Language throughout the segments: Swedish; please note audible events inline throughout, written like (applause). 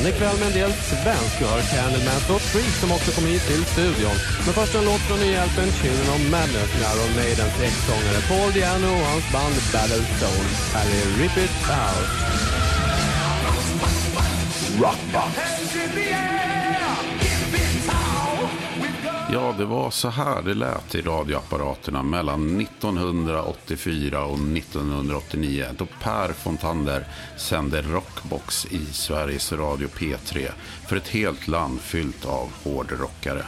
tillbaks igen. Ikväll med en del svensk. Vi har Candleman och Freak som också kommer hit till studion. Men först en låt från nyhjälpen Children of Madness med Iron Maidens ex-sångare Paul Diano och hans band Battle Stone. Här är Rip It Out. Rockbox. Ja, det var så här det lät i radioapparaterna mellan 1984 och 1989 då Per Fontander sände Rockbox i Sveriges Radio P3 för ett helt land fyllt av hårdrockare.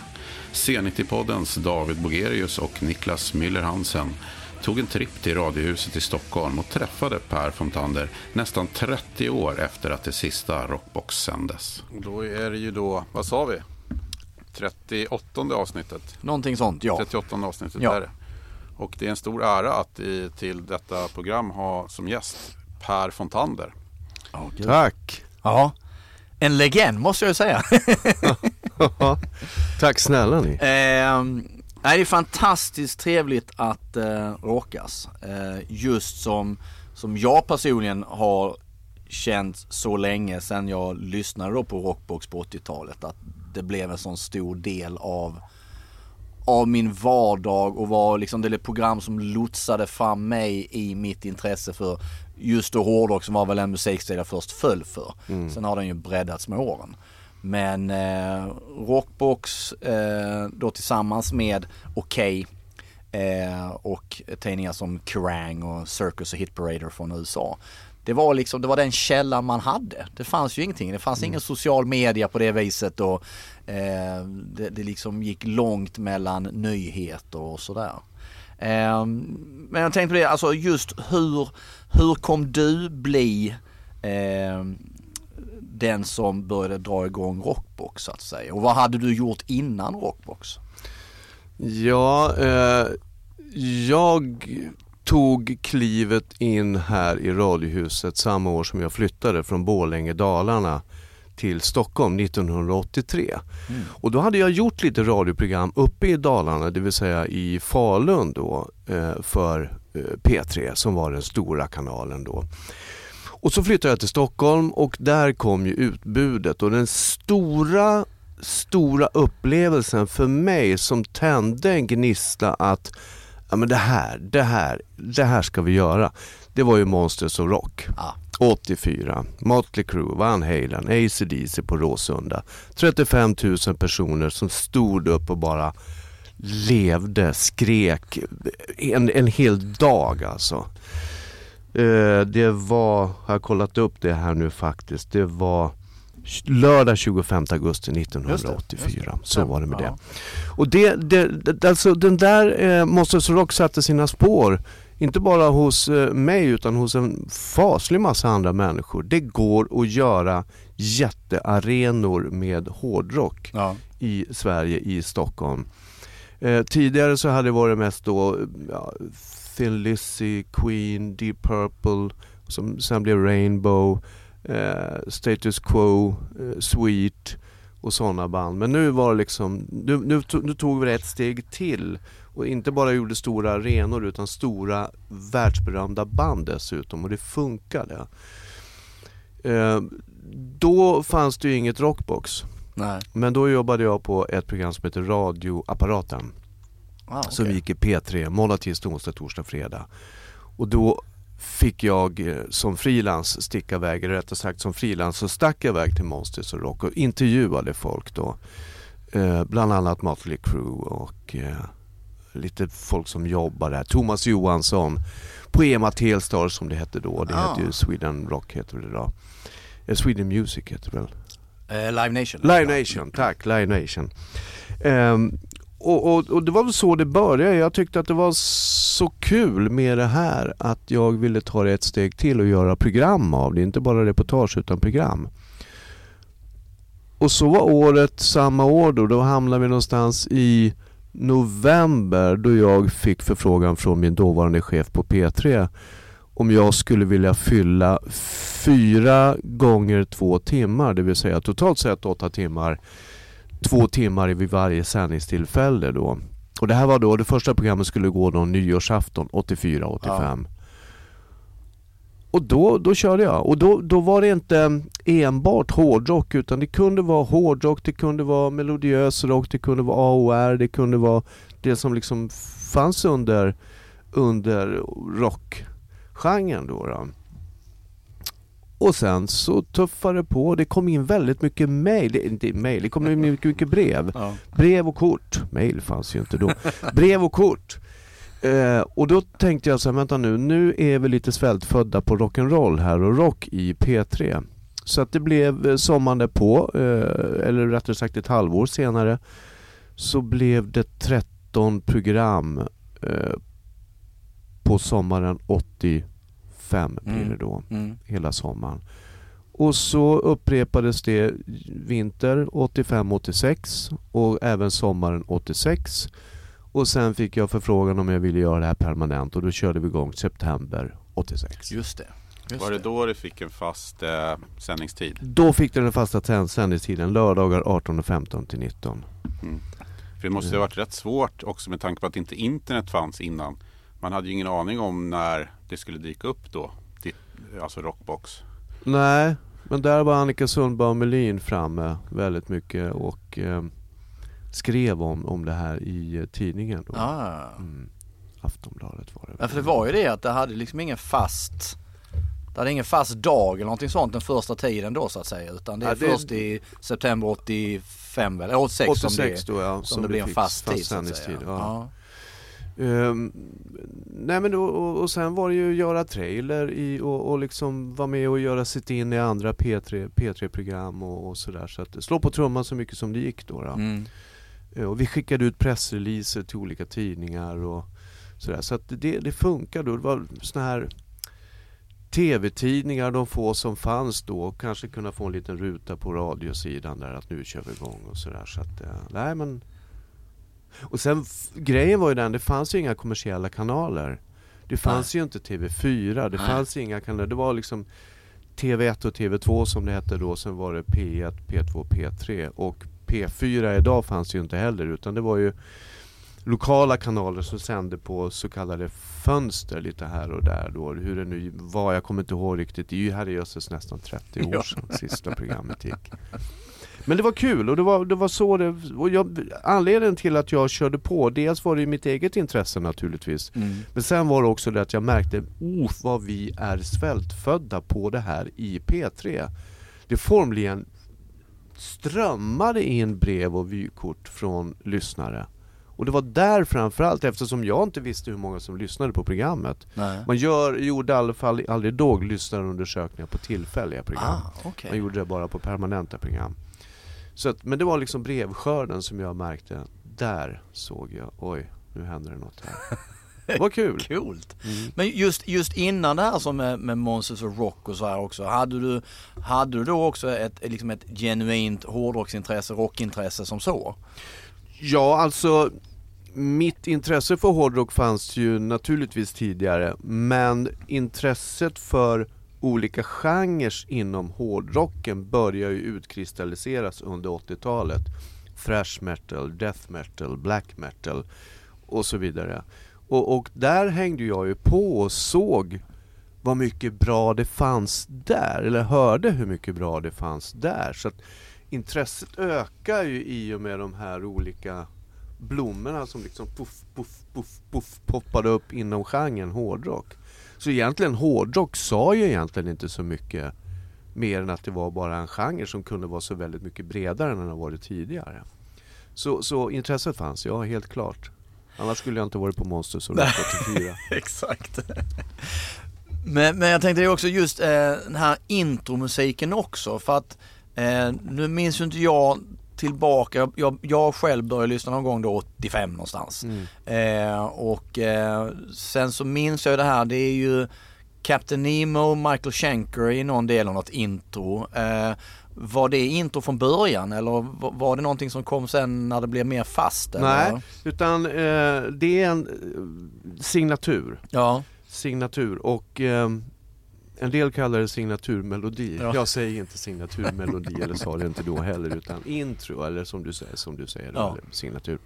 C90-poddens David Bogerius och Niklas Müller Hansen tog en tripp till Radiohuset i Stockholm och träffade Per Fontander nästan 30 år efter att det sista Rockbox sändes. Då är det ju då, vad sa vi? 38 avsnittet. Någonting sånt, ja. 38 avsnittet Ja. är det. Och det är en stor ära att i, till detta program ha som gäst Per Fontander. Tack. Ja. En legend måste jag ju säga. (laughs) Tack snälla ni. Nej, det är fantastiskt trevligt att eh, råkas. Eh, just som, som jag personligen har känt så länge sedan jag lyssnade då på Rockbox på 80-talet. Att det blev en sån stor del av, av min vardag och var liksom det program som lotsade fram mig i mitt intresse för just då hårdrock som var väl en musikstil jag först föll för. Sen har den ju breddats med åren. Men eh, Rockbox eh, då tillsammans med Okej eh, och tidningar som Kerrang och Circus och Hit Parader från USA. Det var liksom, det var den källan man hade. Det fanns ju ingenting. Det fanns ingen social media på det viset och eh, det, det liksom gick långt mellan nyheter och sådär. Eh, men jag tänkte på det, alltså just hur, hur kom du bli eh, den som började dra igång Rockbox så att säga? Och vad hade du gjort innan Rockbox? Ja, eh, jag tog klivet in här i Radiohuset samma år som jag flyttade från Borlänge, Dalarna till Stockholm 1983. Och då hade jag gjort lite radioprogram uppe i Dalarna, det vill säga i Falun då eh, för eh, P3 som var den stora kanalen då. Och så flyttade jag till Stockholm och där kom ju utbudet och den stora, stora upplevelsen för mig som tände en gnista att ja men det här, det här, det här ska vi göra. Det var ju Monsters of Rock. Ja. 84, Motley Crue, Van Halen, AC/DC på Råsunda. 35 000 personer som stod upp och bara levde, skrek en, en hel dag alltså. Eh, det var, har jag kollat upp det här nu faktiskt, det var lördag 25 augusti 1984. Så var det med det. Och det, det, det alltså den där eh, Monsters Rock satte sina spår. Inte bara hos eh, mig utan hos en faslig massa andra människor. Det går att göra jättearenor med hårdrock Ja. i Sverige, i Stockholm. Eh, tidigare så hade det varit mest då ja, Thin Lizzy, Queen, Deep Purple, som sen blev Rainbow, eh, Status Quo, eh, Sweet och sådana band. Men nu var det liksom, nu, nu, nu tog vi det ett steg till och inte bara gjorde stora arenor utan stora världsberömda band dessutom och det funkade. Eh, då fanns det ju inget rockbox. Nej. Men då jobbade jag på ett program som heter Radioapparaten. Ah, Som okej. gick i P3 måndag, tisdag, onsdag, torsdag, fredag. Och då fick jag eh, som frilans sticka iväg, eller rättare sagt som frilans så stack jag iväg till Monsters och Rock och intervjuade folk då. Eh, bland annat Motley Crue och eh, lite folk som jobbar där. Thomas Johansson på EMA Telstar som det hette då. Det Ah. hette ju Sweden Rock heter det idag. Eh, Sweden Music heter det väl? Eh, Live Nation. Live Nation, tack. Live Nation. Ehm, och, och, och det var väl så det började. Jag tyckte att det var så kul med det här att jag ville ta det ett steg till och göra program av det. Inte bara reportage utan program. Och så var året samma år då. Då hamnade vi någonstans i november då jag fick förfrågan från min dåvarande chef på P3 om jag skulle vilja fylla fyra gånger två timmar, det vill säga totalt sett åtta timmar, två timmar vid varje sändningstillfälle då. Och det här var då, det första programmet skulle gå då nyårsafton 84-85. och då, då körde jag. Och då, då var det inte enbart hårdrock utan det kunde vara hårdrock, det kunde vara melodiös rock, det kunde vara AOR, det kunde vara det som liksom fanns under, under rockgenren då. då. Och sen så tuffade det på. Det kom in väldigt mycket mail. Inte mail, det kom in mycket, mycket brev. Ja. Brev och kort. Mail fanns ju inte då. Brev och kort. Eh, och då tänkte jag så här, vänta nu, nu är vi lite svältfödda på rock'n'roll här och rock i P3. Så att det blev eh, sommaren på, eh, eller rättare sagt ett halvår senare, så blev det 13 program eh, på sommaren 85 blir det Mm. då Mm. hela sommaren. Och så upprepades det vinter 85-86 och även sommaren 86. Och sen fick jag förfrågan om jag ville göra det här permanent och då körde vi igång september 86. Just det. Just Var det då du fick en fast eh, sändningstid? Då fick den fasta sänd- sändningstiden lördagar 18.15 till 19. För det måste ha varit rätt svårt också med tanke på att inte internet fanns innan. Man hade ju ingen aning om när det skulle dyka upp då. Ditt, alltså Rockbox. Nej, men där var Annika Sundbaum Melin framme väldigt mycket och eh, skrev om, om det här i eh, tidningen. Då. Ah. Mm. Aftonbladet var det. Ja, för det var ju det att det hade liksom ingen fast det hade ingen fast dag eller någonting sånt den första tiden då så att säga utan det är Ja, det- först i september 85 väl, eller 86, 86 som det, då ja. som det blir en fick fast tid så att säga. Ja. Ehm, nej men då, och, och sen var det ju göra trailer i, och, och liksom vara med och göra sitt in i andra P3, P3-program och, och sådär. Så att slå på trumman så mycket som det gick då. då. Mm. Eh, Och vi skickade ut pressreleaser till olika tidningar och sådär. Så att det, det funkade. Och det var såna här TV-tidningar, de få som fanns då, och kanske kunna få en liten ruta på radiosidan där att nu kör vi igång och sådär. Så att, eh, nej men... Och sen grejen var ju den, det fanns ju inga kommersiella kanaler. Det fanns ju inte TV4, det Nej. fanns inga kanaler. Det var liksom TV1 och TV2 som det hette då, sen var det P1, P2, P3 och P4 idag fanns ju inte heller utan det var ju lokala kanaler som sände på så kallade fönster lite här och där då. Hur det nu var, jag kommer inte ihåg riktigt. Det är ju herrejösses nästan 30 år Ja. sedan sista programmet gick. (laughs) Men det var kul och det var, det var så det... Och jag, anledningen till att jag körde på, dels var det ju mitt eget intresse naturligtvis. Mm. Men sen var det också det att jag märkte, oh vad vi är svältfödda på det här i P3. Det formligen strömmade in brev och vykort från lyssnare. Och det var där framförallt, eftersom jag inte visste hur många som lyssnade på programmet. Nej. Man gör, gjorde i alla fall aldrig då lyssnarundersökningar på tillfälliga program. Ah, okej. Man gjorde det bara på permanenta program. Så att, men det var liksom brevskörden som jag märkte. Där såg jag, oj, nu händer det något här. (laughs) Var kul. Coolt. Mm. Men just, just innan det här som med, med Monsters of Rock och så här också, hade du, hade du då också ett, liksom ett genuint hårdrocksintresse, rockintresse som så? Ja, alltså mitt intresse för hårdrock fanns ju naturligtvis tidigare, men intresset för olika genrer inom hårdrocken börjar ju utkristalliseras under 80-talet. Thrash metal, death metal, black metal och så vidare. Och, och där hängde jag ju på och såg vad mycket bra det fanns där, eller hörde hur mycket bra det fanns där. Så att intresset ökar ju i och med de här olika blommorna som liksom puff, puff, puff, puff poppade upp inom genren hårdrock. Så egentligen hårdrock sa ju egentligen inte så mycket mer än att det var bara en genre som kunde vara så väldigt mycket bredare än den har varit tidigare. Så, så intresset fanns, ja helt klart. Annars skulle jag inte varit på Monsters och Rock 84. (laughs) Exakt. Men, men jag tänkte ju också just eh, den här intromusiken också för att eh, nu minns ju inte jag tillbaka, jag, jag, själv började lyssna någon gång då 85 någonstans. Mm. Eh, och eh, sen så minns jag det här, det är ju Captain Nemo, Michael Schenker i någon del av något intro. Eh, var det intro från början eller var- var det någonting som kom sen när det blev mer fast? Eller? Nej, utan eh, det är en eh, signatur. Ja, Signatur och eh, en del kallar det signaturmelodi. Ja. Jag säger inte signaturmelodi eller sa det inte då heller utan intro eller som du säger, som du säger Ja. eller signatur.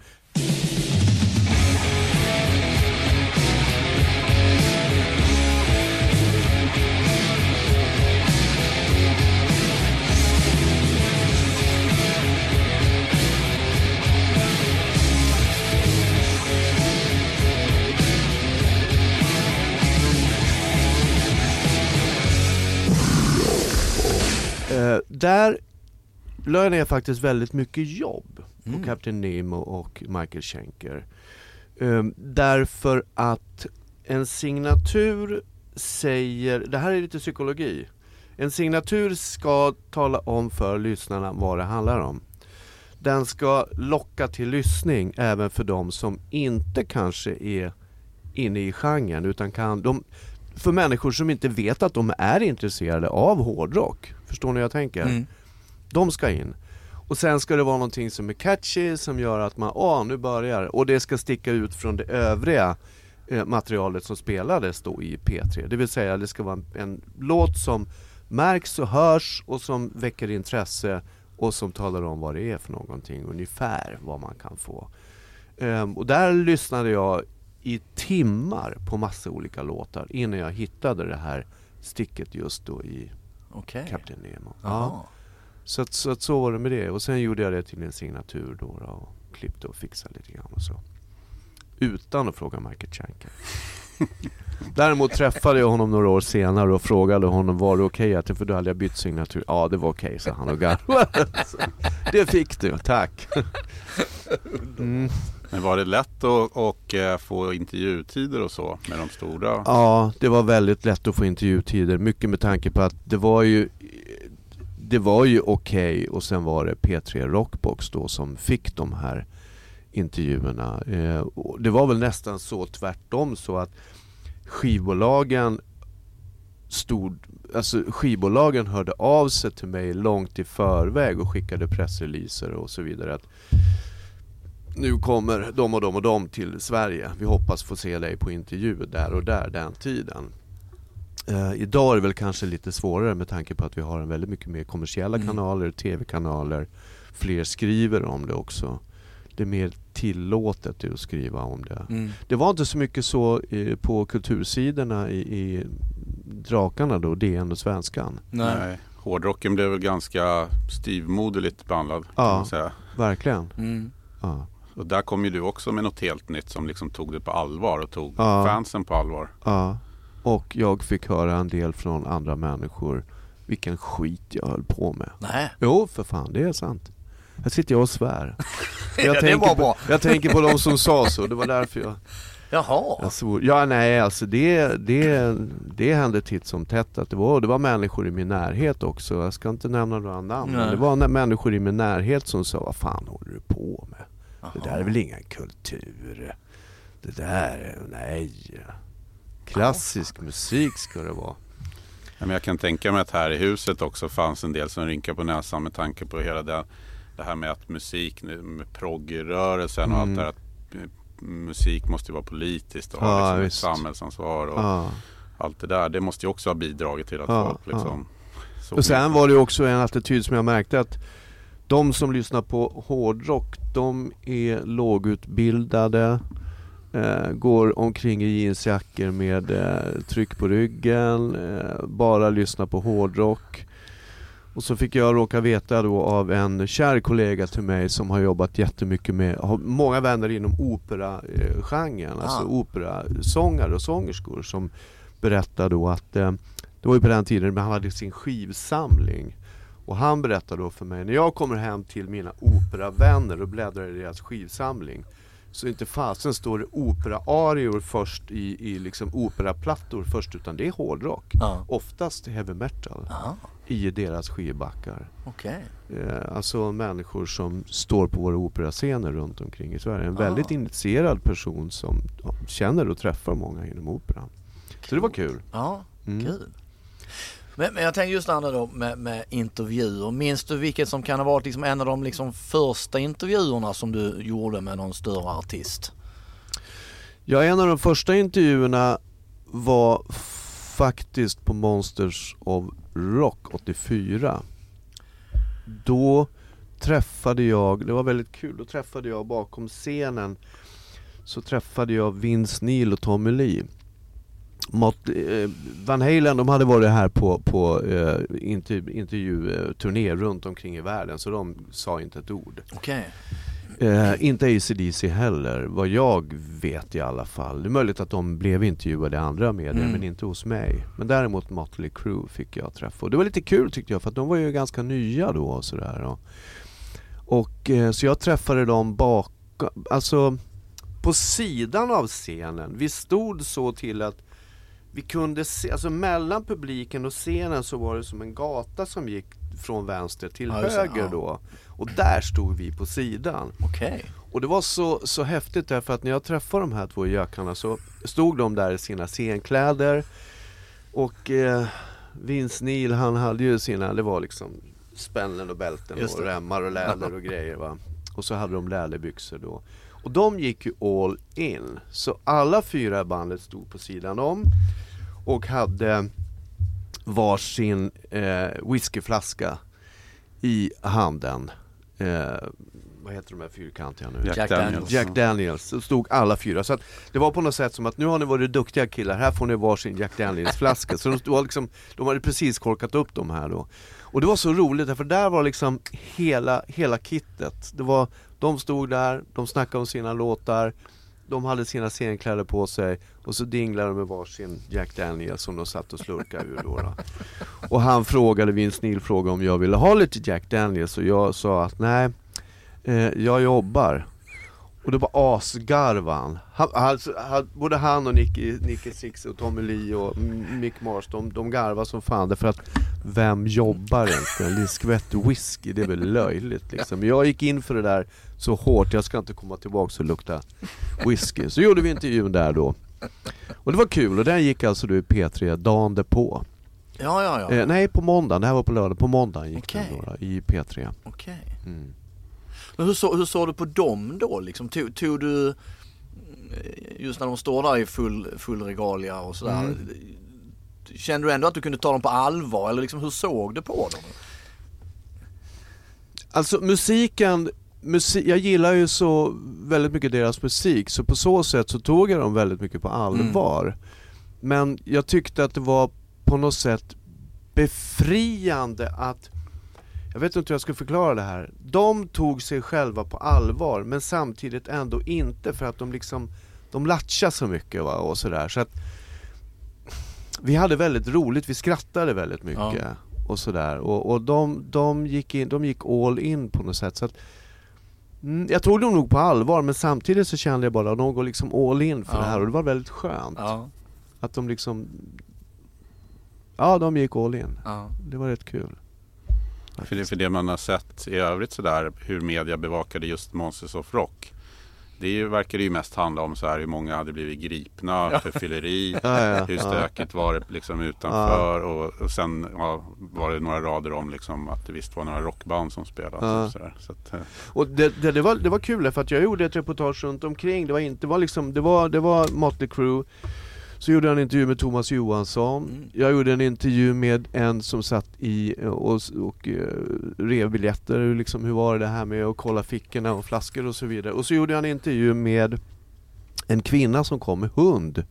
Där la jag ner faktiskt väldigt mycket jobb på Mm. Captain Nemo och Michael Schenker. Ehm, därför att en signatur säger, det här är lite psykologi. En signatur ska tala om för lyssnarna vad det handlar om. Den ska locka till lyssning även för de som inte kanske är inne i genren utan kan, de, för människor som inte vet att de är intresserade av hårdrock. Förstår ni hur jag tänker? Mm. De ska in. Och sen ska det vara någonting som är catchy som gör att man, åh nu börjar Och det ska sticka ut från det övriga eh, materialet som spelades då i P3. Det vill säga det ska vara en, en låt som märks och hörs och som väcker intresse och som talar om vad det är för någonting, ungefär vad man kan få. Ehm, och där lyssnade jag i timmar på massa olika låtar innan jag hittade det här sticket just då i Okej. Captain Nemo. Jaha. Så, att, så att så var det med det. Och sen gjorde jag det till en signatur då, då och klippte och fixade lite grann och så. Utan att fråga Michael Schenker. (laughs) Däremot träffade jag honom några år senare och frågade honom var det okej att, för då hade jag bytt signatur. Ja det var okej sa han och garvade. (laughs) Det fick du, tack. (laughs) Mm. Men var det lätt att och, eh, få intervjutider och så med de stora? Ja, det var väldigt lätt att få intervjutider. Mycket med tanke på att det var ju Det var ju okej och sen var det P3 Rockbox då som fick de här intervjuerna. Eh, det var väl nästan så tvärtom så att skivbolagen stod, alltså skivbolagen hörde av sig till mig långt i förväg och skickade pressreleaser och så vidare. Att nu kommer de och de och de till Sverige. Vi hoppas få se dig på intervju där och där den tiden. Eh, idag är det väl kanske lite svårare med tanke på att vi har en väldigt mycket mer kommersiella Mm. kanaler, tv-kanaler. Fler skriver om det också. Det är mer tillåtet att skriva om det. Mm. Det var inte så mycket så eh, på kultursidorna i, i Drakarna då, DN och Svenskan. Nej. Hårdrocken blev väl ganska styvmoderligt behandlad kan Ja. man säga. Verkligen. Mm. Ja. Och där kom ju du också med något helt nytt som liksom tog det på allvar och tog Ja. fansen på allvar. Ja. Och jag fick höra en del från andra människor vilken skit jag höll på med. Nej. Jo, för fan, det är sant. Här sitter jag och svär. (laughs) Jag, Ja, det tänker, på, bra. jag tänker på de som sa så, det var därför jag, Jaha. jag svor. Ja, nej, alltså det, det, det hände titt som tätt att det var, det var människor i min närhet också. Jag ska inte nämna några namn, men Nej. det var människor i min närhet som sa, vad fan håller du på med? Det där är väl ingen kultur? Det där, är- nej. Klassisk musik ska det vara. Ja, Men jag kan tänka mig att här i huset också fanns en del som rynkar på näsan med tanke på hela det, det här med att musik, med proggrörelsen och Mm. allt det här att eh, musik måste ju vara politiskt och Ja, ha liksom ett samhällsansvar och Ja. allt det där. Det måste ju också ha bidragit till att Ja, folk liksom Och sen var det också en attityd som jag märkte att de som lyssnar på hårdrock, de är lågutbildade, eh, går omkring i jeansjackor med eh, tryck på ryggen, eh, bara lyssnar på hårdrock. Och så fick jag råka veta då av en kär kollega till mig som har jobbat jättemycket med, har många vänner inom operagenren, alltså Ah. operasångare och sångerskor som berättar då att eh, det var ju på den tiden man hade sin skivsamling. Och han berättade då för mig, när jag kommer hem till mina operavänner och bläddrar i deras skivsamling så inte fasen står det operaarior först i, i liksom operaplattor först utan det är hårdrock. Ja. Oftast heavy metal Jaha. i deras skivbackar. Okej. Eh, alltså människor som står på våra operascener runt omkring i Sverige. En Ah. väldigt initierad person som ja, känner och träffar många inom operan. Så det var kul. Ja, Mm. kul. Men, men jag tänker just det då med, med intervjuer. Minns du vilket som kan ha varit liksom en av de liksom första intervjuerna som du gjorde med någon större artist? Ja, en av de första intervjuerna var faktiskt på Monsters of Rock 84. Då träffade jag, det var väldigt kul, då träffade jag bakom scenen så träffade jag Vince Neil och Tommy Lee. Mot, eh, Van Halen de hade varit här på, på eh, intervju, intervjuturné runt omkring i världen så de sa inte ett ord. Okej. Eh, inte ACDC heller, vad jag vet i alla fall. Det är möjligt att de blev intervjuade i andra medier, Mm. men inte hos mig. Men däremot Motley Crue fick jag träffa. Och det var lite kul tyckte jag, för de var ju ganska nya då och sådär. Och, och eh, så jag träffade dem bakom, alltså på sidan av scenen. Vi stod så till att vi kunde se, alltså mellan publiken och scenen så var det som en gata som gick från vänster till Ja, höger ja. då. Och där stod vi på sidan. Okej. Och det var så, så häftigt därför att när jag träffade de här två gökarna så stod de där i sina scenkläder och eh, Vince Neil han hade ju sina, det var liksom spännen och bälten och remmar och läder och grejer va. Och så hade de läderbyxor då. Och de gick ju all in. Så alla fyra i bandet stod på sidan om och hade varsin eh, whiskyflaska i handen. Eh, vad heter de här fyrkantiga nu? Jack Daniels. Jack Daniels, så stod alla fyra. Så att det var på något sätt som att nu har ni varit duktiga killar, här får ni varsin Jack Daniels flaska. Så de, var liksom, de hade precis korkat upp de här då. Och det var så roligt, för där var liksom hela, hela kittet. Det var, de stod där, de snackade om sina låtar, de hade sina scenkläder på sig och så dinglade de med varsin Jack Daniels som de satt och slurkade ur då. då. Och han frågade, Vince Neil frågade om jag ville ha lite Jack Daniels och jag sa att nej, eh, jag jobbar. Och då bara asgarvade han. han, alltså, han både han och Nicky, Nicky Six och Tommy Lee och Mick Mars, de, de garvade som fan därför att vem jobbar inte? En skvätt whisky, det är väl löjligt liksom. Jag gick in för det där så hårt, jag ska inte komma tillbaka och lukta whisky. Så gjorde vi intervjun där då. Och det var kul och den gick alltså då i P3 dagen därpå. Ja, ja, ja. Eh, nej, på måndagen. Det här var på lördag. På måndagen gick Okej. den då, då, i P3. Okej. Mm. Men hur, så, hur såg du på dem då liksom? Tog, tog du, eh, just när de står där i full, full regalia och sådär. Mm. Kände du ändå att du kunde ta dem på allvar eller liksom hur såg du på dem? Alltså musiken, musi jag gillar ju så väldigt mycket deras musik, så på så sätt så tog jag dem väldigt mycket på allvar. Men jag tyckte att det var på något sätt befriande att jag vet inte hur jag ska förklara det här. De tog sig själva på allvar men samtidigt ändå inte för att de liksom De latchade så mycket va, och sådär så att Vi hade väldigt roligt, vi skrattade väldigt mycket Ja. och sådär och, och de, de, gick in, de gick all in på något sätt så att mm, Jag tog dem nog på allvar men samtidigt så kände jag bara att de går liksom all in för Ja. det här och det var väldigt skönt Ja, att de liksom Ja, de gick all in. Det var rätt kul. För det, för det man har sett i övrigt sådär hur media bevakade just Monsters of Rock. Det ju, verkar det ju mest handla om så här hur många hade blivit gripna för fylleri. (laughs) Ja, ja, Hur ja. stökigt var det liksom utanför och, och sen ja, var det några rader om liksom att det visst var några rockband som spelade. Ja. Så. Så att, eh, Och det, det, det, var, det var kul för att jag gjorde ett reportage runt omkring. Det var inte, det var liksom, det var, det var Motley Crue. Så gjorde jag en intervju med Thomas Johansson. Mm. Jag gjorde en intervju med en som satt i eh, och, och uh, rev biljetter. Liksom, hur var det här med att kolla fickorna och flaskor och så vidare. Och så gjorde jag en intervju med en kvinna som kom med hund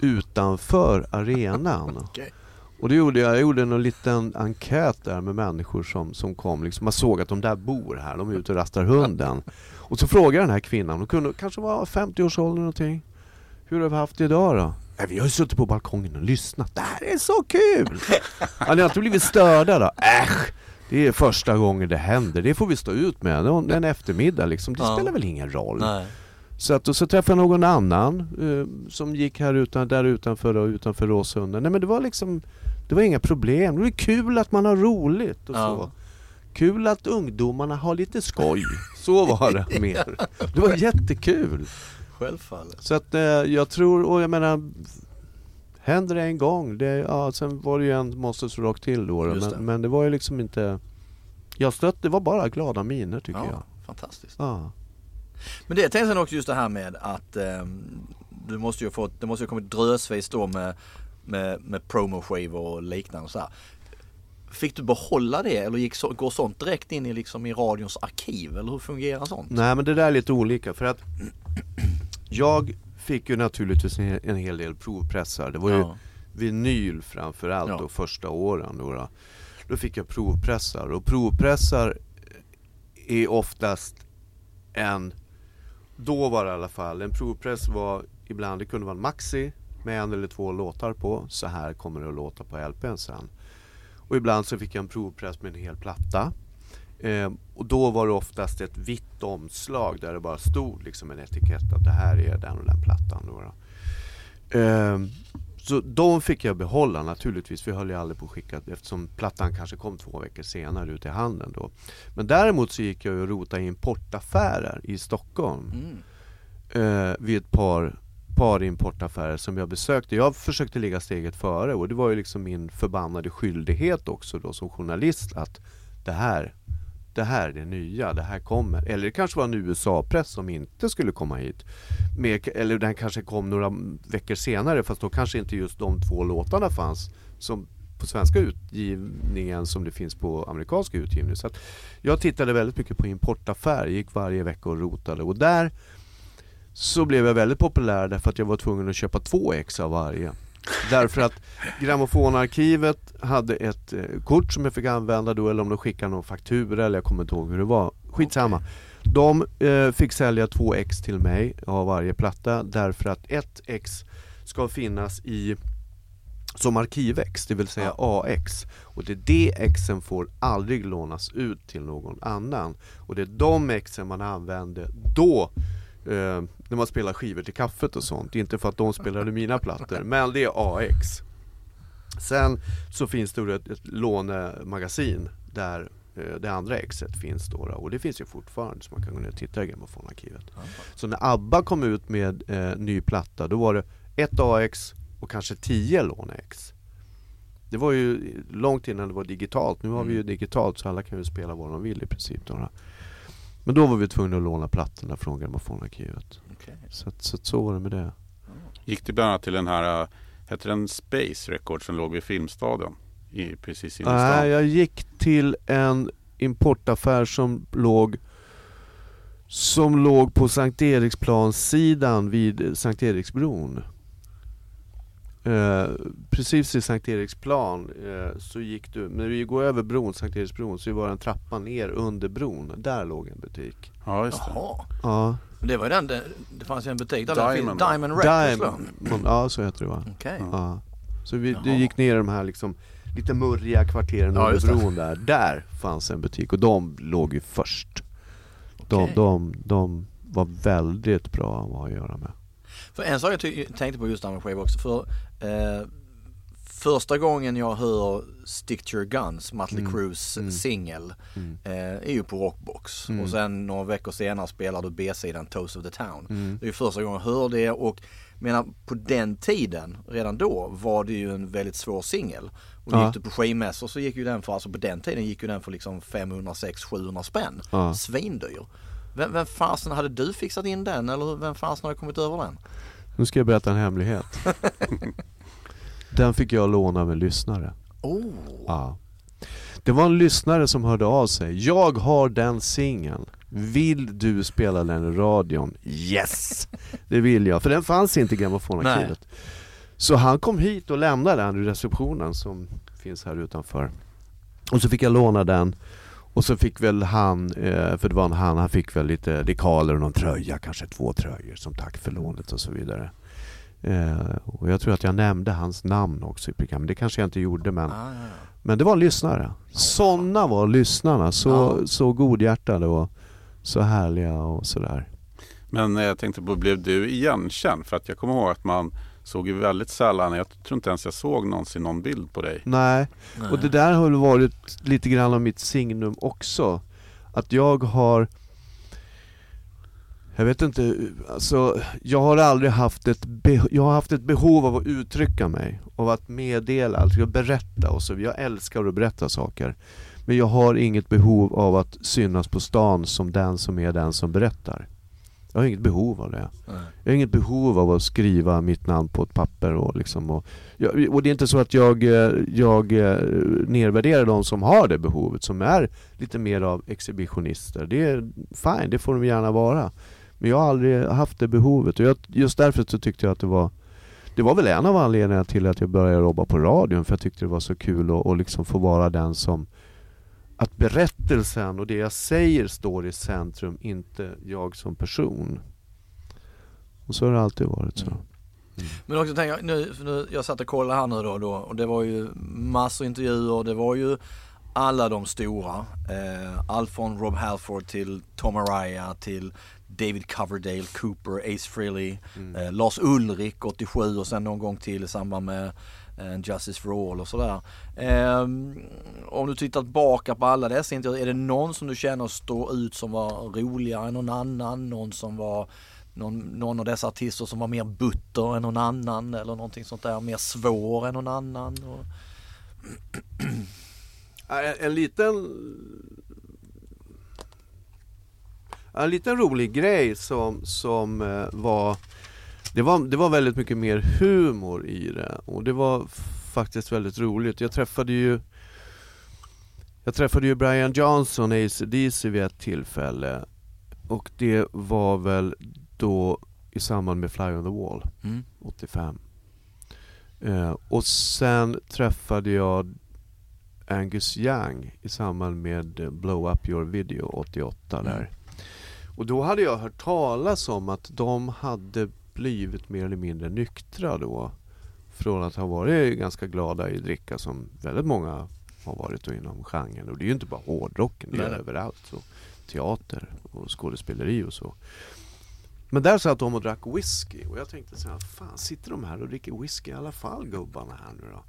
utanför arenan. (laughs) Okej. Och det gjorde jag, jag gjorde en liten enkät där med människor som, som kom, liksom, man såg att de där bor här, de är ute och rastar hunden. Och så frågade jag den här kvinnan, hon kunde kanske vara 50-årsåldern någonting. Hur har vi haft det idag då? "Nej, vi har ju suttit på balkongen och lyssnat, det här är så kul! Har ni inte blivit störda då? Äsch! Det är första gången det händer, det får vi stå ut med. En eftermiddag liksom, det Ja. spelar väl ingen roll. Nej. Så, att, och så träffade jag någon annan eh, som gick här utan, där utanför och utanför Råsunda. Nej men det var liksom, det var inga problem. Det var kul att man har roligt och Ja. så. Kul att ungdomarna har lite skoj. Så var det mer. Det var jättekul. Självfallet. Så att eh, jag tror, och jag menar Händer det en gång, det, ja, sen var det ju en Monsters Rock till då, Just det. men, men det var ju liksom inte Jag stött, det var bara glada miner tycker Ja, jag. fantastiskt. Ja. Men det tänkte jag också just det här med att ehm, du måste ju fått, det måste ju ha kommit drösvis då med, med, med promoskivor och liknande och så här. Fick du behålla det eller gick så, går sånt direkt in i, liksom, i radions arkiv eller hur fungerar sånt? Nej men det där är lite olika för att (clears throat) Jag fick ju naturligtvis en, en hel del provpressar. Det var ju Ja. vinyl framförallt Ja. då första åren. Då, då. då fick jag provpressar och provpressar är oftast en, då var det i alla fall, en provpress var ibland, det kunde vara en maxi med en eller två låtar på. Så här kommer det att låta på LPn sen. Och ibland så fick jag en provpress med en hel platta. Eh, och då var det oftast ett vitt omslag där det bara stod liksom en etikett att det här är den och den plattan. Då då. Eh, så de fick jag behålla naturligtvis, vi höll ju aldrig på att skicka eftersom plattan kanske kom två veckor senare ut i handeln då. Men däremot så gick jag och rotade i importaffärer i Stockholm. Mm. Eh, vid ett par, par importaffärer som jag besökte. Jag försökte ligga steget före och det var ju liksom min förbannade skyldighet också då som journalist att det här det här är det nya, det här kommer. Eller det kanske var en USA-press som inte skulle komma hit. Med, eller den kanske kom några veckor senare fast då kanske inte just de två låtarna fanns som på svenska utgivningen som det finns på amerikanska utgivningen. Så att jag tittade väldigt mycket på importaffär, gick varje vecka och rotade och där så blev jag väldigt populär därför att jag var tvungen att köpa två ex av varje. Därför att grammofonarkivet hade ett eh, kort som jag fick använda då eller om de skickade någon faktura eller jag kommer inte ihåg hur det var. Skitsamma. De eh, fick sälja två ex till mig av varje platta därför att ett ex ska finnas i som arkivex, det vill säga AX. Och det är det exen får aldrig lånas ut till någon annan. Och det är de exen man använder då eh, när man spelar skivor till kaffet och sånt. Inte för att de spelade mina plattor, men det är AX. Sen så finns det ett, ett lånemagasin där eh, det andra exet finns då, och det finns ju fortfarande så man kan gå ner och titta i grammofonarkivet. Så när ABBA kom ut med eh, ny platta då var det ett AX och kanske tio låne-ex. Det var ju långt innan det var digitalt. Nu har vi ju digitalt så alla kan ju spela vad de vill i princip. Då. Men då var vi tvungna att låna plattorna från grammofonarkivet. Okej. Så, så, så var det med det. Gick det bland annat till den här, äh, hette den Space Records som låg vid Filmstaden? I, precis inne i Nej, stan. jag gick till en importaffär som låg som låg på Sankt Eriksplanssidan vid Sankt Eriksbron. Eh, precis i Sankt Eriksplan eh, så gick du, när du går över bron, Sankt Eriksbron, så var det en trappa ner under bron. Där låg en butik. Ja, just det. Jaha. Ja, Det var ju den, det, det fanns ju en butik där det Diamond. finns Diamond Records? Diamond, ja så heter det va? Okej. Ja. Så vi, det Jaha. gick ner i de här liksom lite murriga kvarteren Ja, under det. bron där. Där fanns en butik och de låg ju först. De, Okej. de, de var väldigt bra att ha att göra med. För en sak jag tänkte på just Diamond Shave också. För eh, första gången jag hör Stick to your guns, Mötley Mm. Crues Mm. singel, Mm. eh, är ju på Rockbox. Mm. Och sen några veckor senare spelar du B-sidan Toast of the Town. Mm. Det är ju första gången jag hör det och menar på den tiden, redan då, var det ju en väldigt svår singel. Och Ja. gick du på skivmässor så gick ju den för, alltså på den tiden gick ju den för liksom 500, 600, 700 spänn. Ja. Svindyr. Vem, vem fasen hade du fixat in den eller vem fasen hade kommit över den? Nu ska jag berätta en hemlighet. (laughs) Den fick jag låna med lyssnare. Oh. Ja. Det var en lyssnare som hörde av sig. Jag har den singeln. Vill du spela den i radion? Yes! Det vill jag, för den fanns inte i grammofonarkivet. Så han kom hit och lämnade den i receptionen som finns här utanför. Och så fick jag låna den. Och så fick väl han, eh, för det var en han, han fick väl lite dekaler och någon tröja, kanske två tröjor som tack för lånet och så vidare. Eh, och jag tror att jag nämnde hans namn också i programmet, det kanske jag inte gjorde men Ah, ja, ja. men det var lyssnare. Sådana var lyssnarna. Så, Ja. så godhjärtade och så härliga och sådär. Men eh, jag tänkte på, blev du igenkänd? För att jag kommer ihåg att man såg ju väldigt sällan, jag tror inte ens jag såg någonsin någon bild på dig. Nej, och det där har väl varit lite grann av mitt signum också. Att jag har jag vet inte, alltså jag har aldrig haft ett, jag har haft ett behov av att uttrycka mig, av att meddela, alltså att berätta och så. Jag älskar att berätta saker. Men jag har inget behov av att synas på stan som den som är den som berättar. Jag har inget behov av det. Nej. Jag har inget behov av att skriva mitt namn på ett papper och liksom och, och det är inte så att jag, jag eh, nedvärderar de som har det behovet, som är lite mer av exhibitionister. Det är fine, det får de gärna vara. Men jag har aldrig haft det behovet och jag, just därför så tyckte jag att det var det var väl en av anledningarna till att jag började jobba på radion för jag tyckte det var så kul att, att liksom få vara den som att berättelsen och det jag säger står i centrum, inte jag som person. Och så har det alltid varit så. Mm. Men också tänker jag, nu, nu, jag satt och kollade här nu då, då och det var ju massor intervjuer, det var ju alla de stora. Eh, allt från Rob Halford till Tom Araya till David Coverdale, Cooper, Ace Frehley, Mm. eh, Lars Ulrik 87 och sen någon gång till i samband med eh, Justice for All och sådär. Eh, om du tittar tillbaka på alla dessa intervjuer, är det någon som du känner står ut som var roligare än någon annan? Någon som var någon, någon av dessa artister som var mer butter än någon annan eller någonting sånt där, mer svår än någon annan? Och... (clears throat) En, en liten En liten rolig grej som, som eh, var det, var det var väldigt mycket mer humor i det och det var faktiskt väldigt roligt. Jag träffade ju Jag träffade ju Brian Johnson, AC/DC vid ett tillfälle och det var väl då i samband med Fly on the Wall Mm. 85. Eh, och sen träffade jag Angus Young i samband med Blow Up Your Video 88 där. Och då hade jag hört talas om att de hade blivit mer eller mindre nyktra då. Från att ha varit ganska glada i dricka som väldigt många har varit då inom genren. Och det är ju inte bara hårdrocken, det är nej. överallt. Så teater och skådespeleri och så. Men där satt de och drack whisky och jag tänkte så här, fan sitter de här och dricker whisky i alla fall gubbarna här nu då?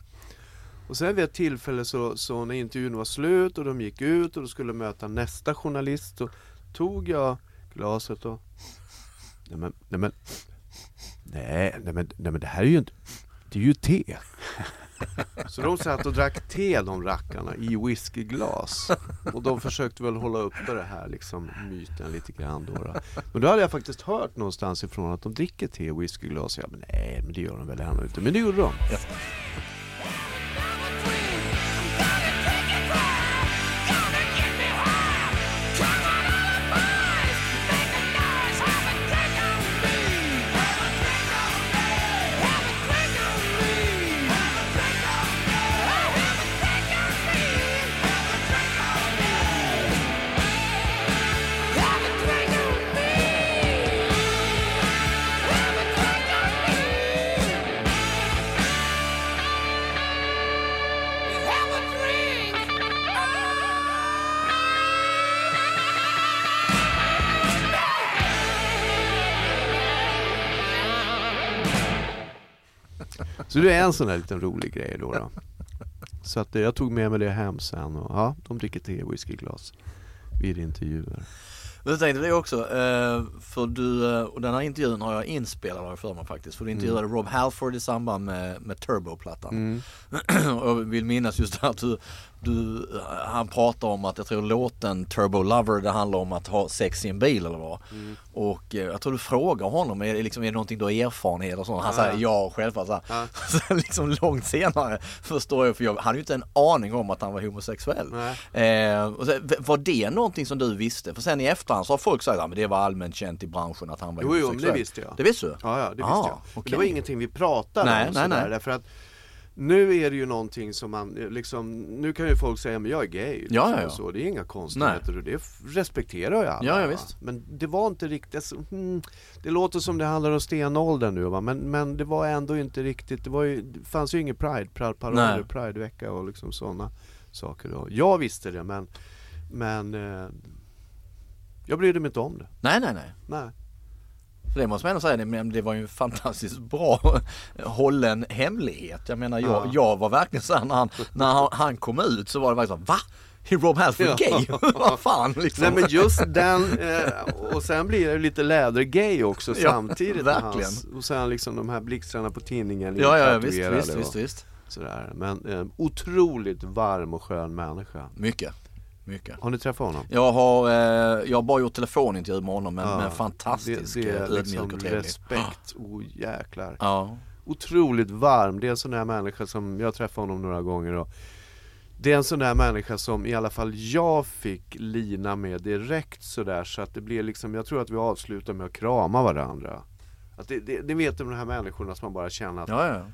Och sen vid ett tillfälle så, så när intervjun var slut och de gick ut och de skulle möta nästa journalist så tog jag glaset och Nej men, nej men Nej, nej men, nej men det här är ju inte Det är ju te. (laughs) Så de satt och drack te de rackarna i whiskyglas. Och de försökte väl hålla uppe det här liksom myten lite grann då, då. Men då hade jag faktiskt hört någonstans ifrån att de dricker te i whiskyglas. Jag men nej men det gör de väl ändå inte. Men det gjorde de. Så det är en sån här liten rolig grej då. då. Så att eh, jag tog med mig det hem sen och ja, de dricker te i whiskyglas vid intervjuer. Men jag tänkte det också, eh, för du, eh, och den här intervjun har jag inspelad har för mig faktiskt. För du intervjuade Rob Halford i samband med, med Turbo-plattan. Mm. (clears throat) och jag vill minnas just att du, du, han pratar om att jag tror låten Turbo Lover det handlar om att ha sex i en bil eller vad. Mm. Och eh, jag tror du frågar honom, är det, liksom, är det någonting du har erfarenhet och sånt? Han Ja. säger ja, självklart. Så. Ja. (laughs) Sen liksom långt senare förstår jag, för jag hade ju inte en aning om att han var homosexuell. Eh, och så, var det någonting som du visste? För sen i efterhand så har folk sagt att det var allmänt känt i branschen att han var Jo, jo, homosexuell. det visste jag. Det visste du? Ja, ja, det visste Ah, jag. Men okej. Det var ingenting vi pratade Nej, om nej, sådär, nej. därför att nu är det ju någonting som man eh, liksom, nu kan ju folk säga men jag är gay. Liksom, Ja, ja, ja. och Så. Det är inga konstigheter och det respekterar ju alla. Ja, ja, va? visst. Men det var inte riktigt, alltså, hmm, det låter som det handlar om stenåldern nu va, men, men det var ändå inte riktigt, det, var ju, det fanns ju ingen pride, pride paroller, pridevecka och liksom sådana saker då. Jag visste det men, men eh, jag brydde mig inte om det. Nej, nej, nej. Nej. För det måste man ändå säga, det, men det var ju en fantastiskt bra (laughs) hållen hemlighet. Jag menar jag, Ja. jag var verkligen såhär när han, när han, han kom ut så var det verkligen så va? Är Rob Halford Ja. gay? (laughs) Vad fan liksom. Nej men just den, eh, och sen blir det lite lädergay också Ja, samtidigt verkligen. hans, Och sen liksom de här blixtrarna på tinningen ja, ja, visst, visst, visst, visst. Sådär. Men eh, otroligt varm och skön människa Mycket, mycket. Har ni träffat honom? Jag har, eh, jag har bara gjort telefonintervju med honom men, Ja, men fantastisk, det, det är eh, ödmjuk liksom och trevlig. respekt, oh jäklar Ja, Otroligt varm, det är en sån där människa som, jag träffade honom några gånger och Det är en sån där människa som i alla fall jag fick lina med direkt sådär så att det blir liksom, jag tror att vi avslutar med att krama varandra att det, det, det vet de här människorna som man bara känner att ja, ja.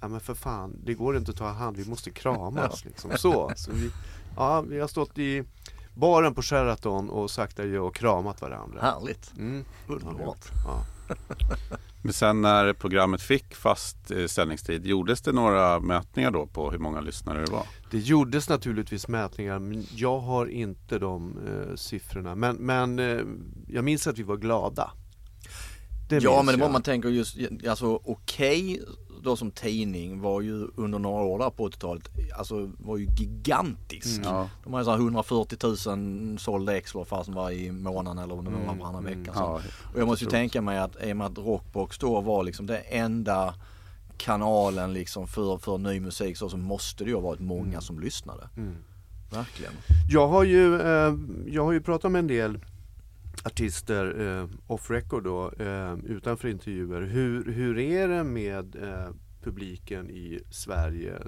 ja men för fan, det går inte att ta hand, vi måste kramas liksom. Så, så vi, ja, vi har stått i baren på Sheraton och sagt adjö och kramat varandra. Härligt. Mm. Underbart. Ja. (laughs) Men sen när programmet fick fast eh, sändningstid, gjordes det några mätningar då på hur många lyssnare det var? Det gjordes naturligtvis mätningar men jag har inte de eh, siffrorna. Men, men eh, jag minns att vi var glada. Det ja men det var jag. man tänker just, alltså okej då som tidning var ju under några år där på 80-talet, alltså var ju gigantisk. Mm. Ja, De hade så här 140 000 sålda ex fast var i månaden eller om det var Mm, varannan mm. vecka. Ja, Och jag måste ju tänka mig att i och med att Rockbox då var liksom det enda kanalen liksom för, för ny musik så, så måste det ju ha varit många Mm. som lyssnade. Mm. Verkligen. Jag har ju, eh, jag har ju pratat med en del artister eh, off record då, eh, utanför intervjuer. Hur, hur är det med eh, publiken i Sverige,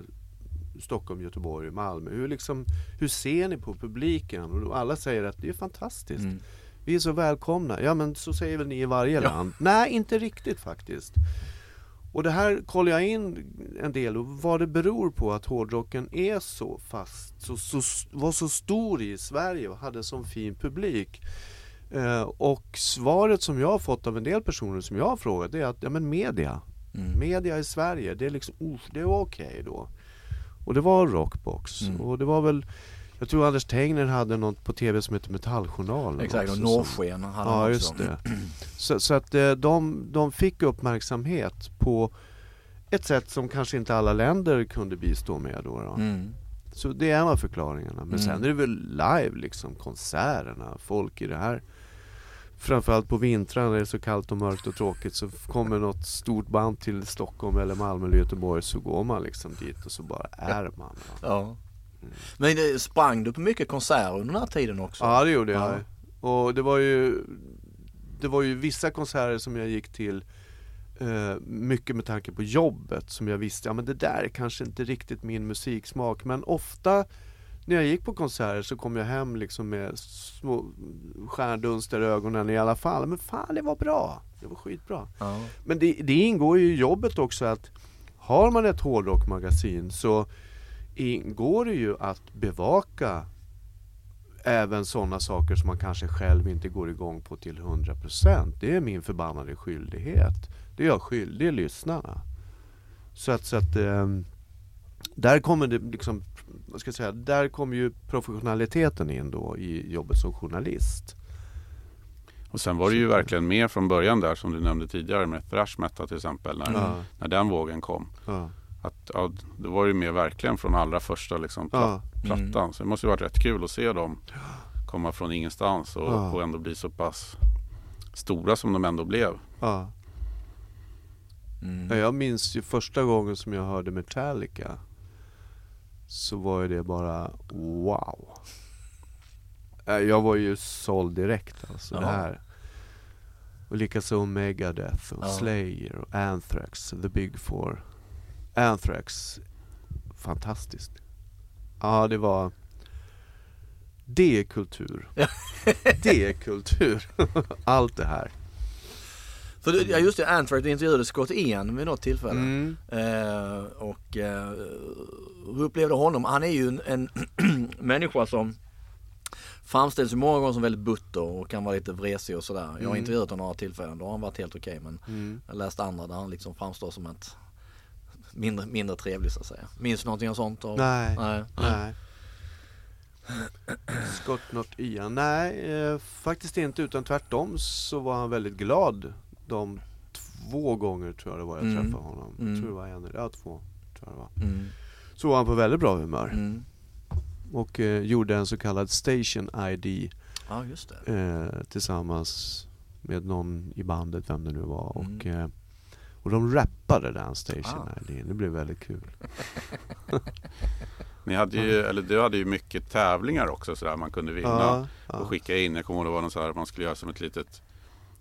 Stockholm, Göteborg, Malmö? Hur, liksom, hur ser ni på publiken? Och alla säger att det är fantastiskt. Mm. Vi är så välkomna. Ja men så säger väl ni i varje Ja. land? Nej, inte riktigt faktiskt. Och det här kollar jag in en del och vad det beror på att hårdrocken är så fast, så, så, var så stor i Sverige och hade sån fin publik. Eh, och svaret som jag har fått av en del personer som jag har frågat är att ja men media, Mm. media i Sverige, det är liksom, oh, det var okej då. Och det var Rockbox. Mm. Och det var väl, jag tror Anders Tegner hade något på tv som heter Metalljournalen. Exakt, och Norrsken hade han Ja, också. just det. (clears throat) Så, så att eh, de, de fick uppmärksamhet på ett sätt som kanske inte alla länder kunde bistå med då. då. Mm. Så det är en av förklaringarna. Men Mm. sen är det väl live liksom, konserterna, folk i det här. Framförallt på vintrarna när det är så kallt och mörkt och tråkigt så kommer något stort band till Stockholm eller Malmö eller Göteborg så går man liksom dit och så bara är man. va. Ja. Mm. Men det, sprang du på mycket konserter under den här tiden också? Ja det gjorde jag. Ja. Och det var ju Det var ju vissa konserter som jag gick till eh, Mycket med tanke på jobbet som jag visste, ja men det där är kanske inte riktigt min musiksmak men ofta när jag gick på konserter så kom jag hem liksom med små stjärndunster i ögonen i alla fall. Men fan det var bra, det var skitbra. Ja. Men det, det ingår ju i jobbet också att har man ett hårdrockmagasin så ingår det ju att bevaka även sådana saker som man kanske själv inte går igång på till 100%. Det är min förbannade skyldighet. Det är jag skyldig lyssnarna. Så att, så att ehm, där kommer det liksom, vad ska jag säga, där kommer ju professionaliteten in då i jobbet som journalist. Och sen var det ju verkligen med från början där som du nämnde tidigare med thrash metal till exempel. När, Ja, när den vågen kom. ja, Att, ja, det var ju med verkligen från allra första liksom, pla- ja, plattan. Så det måste ju varit rätt kul att se dem komma från ingenstans och, Ja. och ändå bli så pass stora som de ändå blev. ja. Mm. Ja, Jag minns ju första gången som jag hörde Metallica Så var ju det bara wow. Eh, Jag var ju såld direkt alltså det Ja. här. Och likaså Megadeth och Ja. Slayer och Anthrax, The Big Four. Anthrax, fantastiskt. Ja det var Det är kultur (laughs) Det är kultur (laughs) Allt det här För ja just det, du intervjuade Scott Ian vid något tillfälle. mm. Eh, och eh, hur upplevde du honom? Han är ju en, en (clears throat) människa som framställs många gånger som väldigt butter och kan vara lite vresig och sådär. Jag har Mm. intervjuat honom några tillfällen, då har han varit helt okej men Mm. jag läst andra där han liksom framstår som ett mindre, mindre trevlig så att säga. Minns du någonting av sånt? Av, Nej. Nej. Nej. Scott Not Ian. Nej, eh, faktiskt inte utan tvärtom så var han väldigt glad de två gånger tror jag det var jag Mm. träffade honom. Mm. Jag tror det var en, ja två tror jag det var. Mm. Så var han på väldigt bra humör Mm. och eh, gjorde en så kallad Station ID Ja just det. eh, tillsammans med någon i bandet, vem det nu var. Mm. Och, eh, och de rappade den Station Ah. ID. Det blev väldigt kul. (laughs) Ni hade ju, eller du hade ju mycket tävlingar också sådär man kunde vinna. Ja, ja. Och skicka in. Jag kommer ihåg det var något så här, man skulle göra som ett litet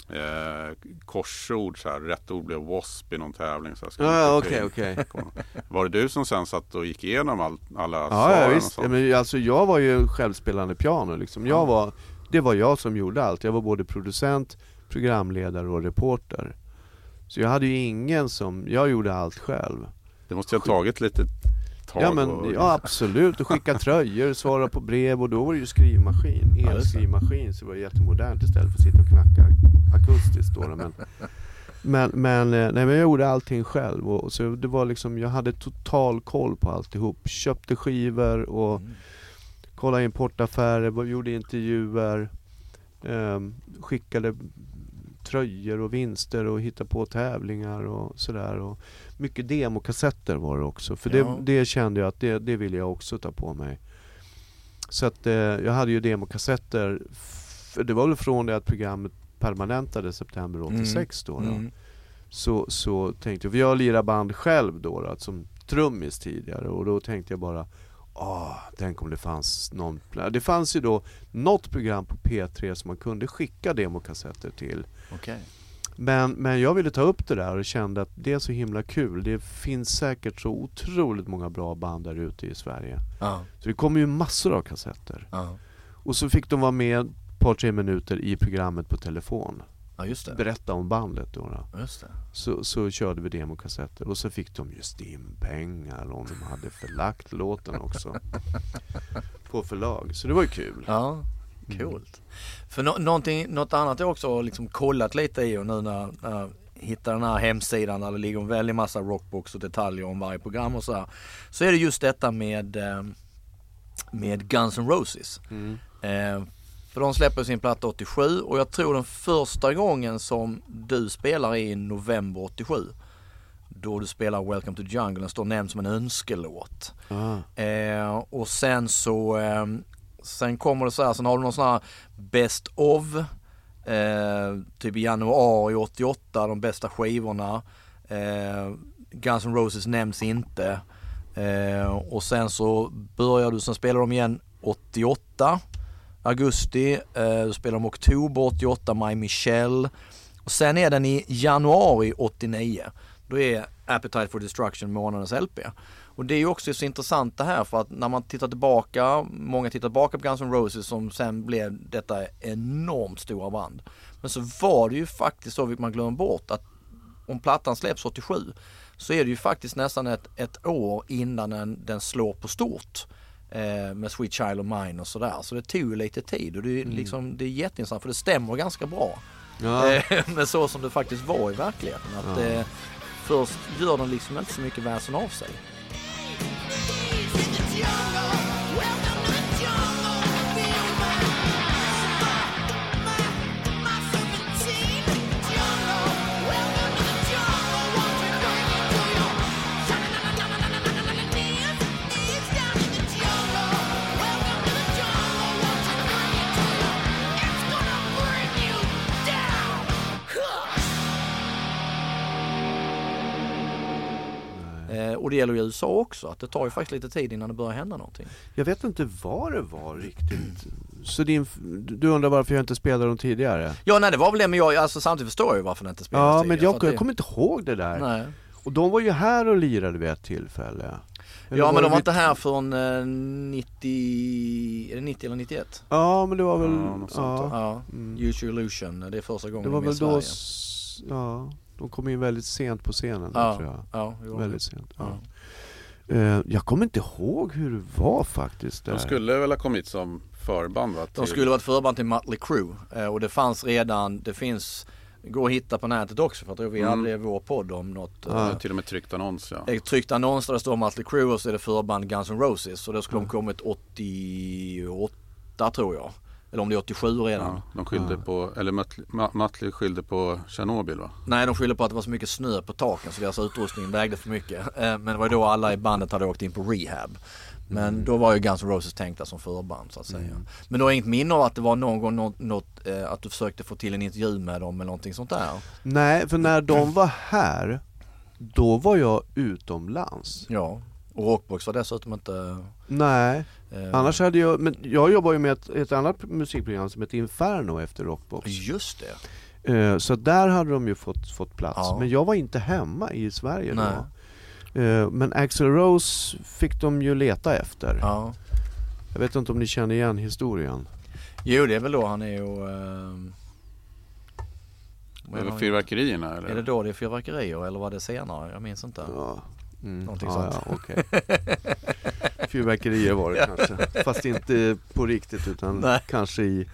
eh, korsord så här. Rätt ord blev wasp i någon tävling. Så här, Ja, ja, skicka in. okej. Kommer- Var det du som sen satt och gick igenom all, alla Ja, ja svaren och visst. sånt? Ja, men alltså, jag var ju självspelande piano liksom. Jag Ja. var, det var jag som gjorde allt. Jag var både producent, programledare och reporter. Så jag hade ju ingen som, jag gjorde allt själv. Det måste ha tagit lite tag. Ja, men, och, ja absolut, och skicka tröjor, svara på brev och då var det ju skrivmaskin, elskrivmaskin så det var jättemodernt istället för att sitta och knacka akustiskt då. Men, (laughs) men, men, eh, nej, men jag gjorde allting själv och, och så det var liksom, jag hade total koll på alltihop. Köpte skivor och Mm. kollade importaffärer, gjorde intervjuer, ehm, skickade tröjor och vinster och hittade på tävlingar och sådär. Och mycket demokassetter var det också. För det, Ja. det kände jag att det, det ville jag också ta på mig. Så att eh, jag hade ju demokassetter. F- det var väl från det att programmet permanentade september 86 då. då. Mm. Så, så tänkte jag, för jag lirade band själv då, då som trummis tidigare och då tänkte jag bara Ah, tänk om det fanns någon... Det fanns ju då något program på P3 som man kunde skicka demokassetter till. Okej. Men, men jag ville ta upp det där och kände att det är så himla kul. Det finns säkert så otroligt många bra band där ute i Sverige. Ja, Så det kommer ju massor av kassetter. ja. Och så fick de vara med ett par tre minuter i programmet på telefon. ja, just det. Berätta om bandet då. då. Så, så körde vi demokassetter och så fick de ju stimpengar om de hade förlagt låten också. (laughs) På förlag. Så det var ju kul. Ja, coolt. För nå- någonting, något annat jag också har liksom kollat lite i och nu när, när jag hittar den här hemsidan där det ligger en väldig massa rockbox och detaljer om varje program och så här. Så är det just detta med, eh, med Guns N' Roses. Mm. Eh, för de släpper sin platta 87 och jag tror den första gången som du spelar är i november 87. Då du spelar Welcome to Jungle, den står nämnd som en önskelåt. Ah. Eh, och sen så, eh, sen kommer det så här, sen har du någon sån här Best of, eh, typ i januari 88, de bästa skivorna. Eh, Guns N' Roses nämns inte. Eh, och sen så börjar du, sen spelar de igen 88, augusti, eh, du spelar de oktober 88, My Michelle. Och sen är den i januari 89. Då är Appetite for Destruction månadens LP. Och det är ju också så intressant det här för att när man tittar tillbaka, många tittar tillbaka på Guns N' Roses som sen blev detta enormt stora band. Men så var det ju faktiskt så, vilket man glömmer bort, att om plattan släpps 87 så är det ju faktiskt nästan ett, ett år innan den, den slår på stort. Eh, med Sweet Child of Mine och sådär. Så det tog ju lite tid och det är, liksom, det är jätteintressant för det stämmer ganska bra. Ja. Eh, (laughs) så som det faktiskt var i verkligheten. Att Ja. eh, först gör den liksom inte så mycket väsen av sig. Please, Eh, och det gäller ju i USA också, att det tar ju faktiskt lite tid innan det börjar hända någonting. Jag vet inte vad det var riktigt. Så din, du undrar varför jag inte spelade dem tidigare? Ja nej det var väl det men jag, alltså samtidigt förstår jag ju varför det inte spelas Ja, tidigare, men för jag, att jag det- kommer inte ihåg det där. Nej. Och de var ju här och lirade vid ett tillfälle. Eller Ja men de det var inte här från eh, 90, är det 90 eller 91? Ja, men det var väl... Ja, något sånt ja, Ja, Mm. Use Your Illusion, det är första gången det var de är i väl då... Sverige. s- Ja, de kom in väldigt sent på scenen Ja, tror jag. ja. Väldigt sent. Ja. Ja. Eh, jag kommer inte ihåg hur det var faktiskt. Där. De skulle väl ha kommit som förband va? De till- skulle varit förband till Mötley Crüe eh, och det fanns redan, det finns, går att hitta på nätet också för jag tror vi Mm. hade vår podd om något Ja, Ja. till och med tryckt annons ja. Ett tryckt annons där det står Mötley Crüe och så är det förband Guns N' Roses och då skulle Mm. de kommit 88 tror jag. Eller om det är 87 redan. ja de skyllde Ja. på, eller Mötley- skyllde på Tjernobyl va? Nej de skyller på att det var så mycket snö på taken så deras utrustning vägde för mycket. Eh, Men det var då alla i bandet hade åkt in på rehab. Men då var ju Guns N' Roses tänkta som förband så att säga. Mm. Men du har inget minne av att det var någon gång något, något, eh, att du försökte få till en intervju med dem eller någonting sånt där? Nej, för när de var här, då var jag utomlands. Ja. Och Rockbox var dessutom inte... Nej, Eh, annars hade jag, men jag jobbar ju med ett, ett annat musikprogram som heter Inferno efter Rockbox. Just det. Eh, så där hade de ju fått, fått plats. Ja. Men jag var inte hemma i Sverige Nej. då. Eh, men Axl Rose fick de ju leta efter. Ja. Jag vet inte om ni känner igen historien? Jo det är väl då han är ju... vad är han- fyrverkerierna eller? Är det då det är fyrverkerier eller var det senare? Jag minns inte. Ja. Mm. Någonting ja, sånt. Ja, okej. (laughs) Fyrverkerier var det kanske. Fast inte på riktigt utan Nej. kanske i,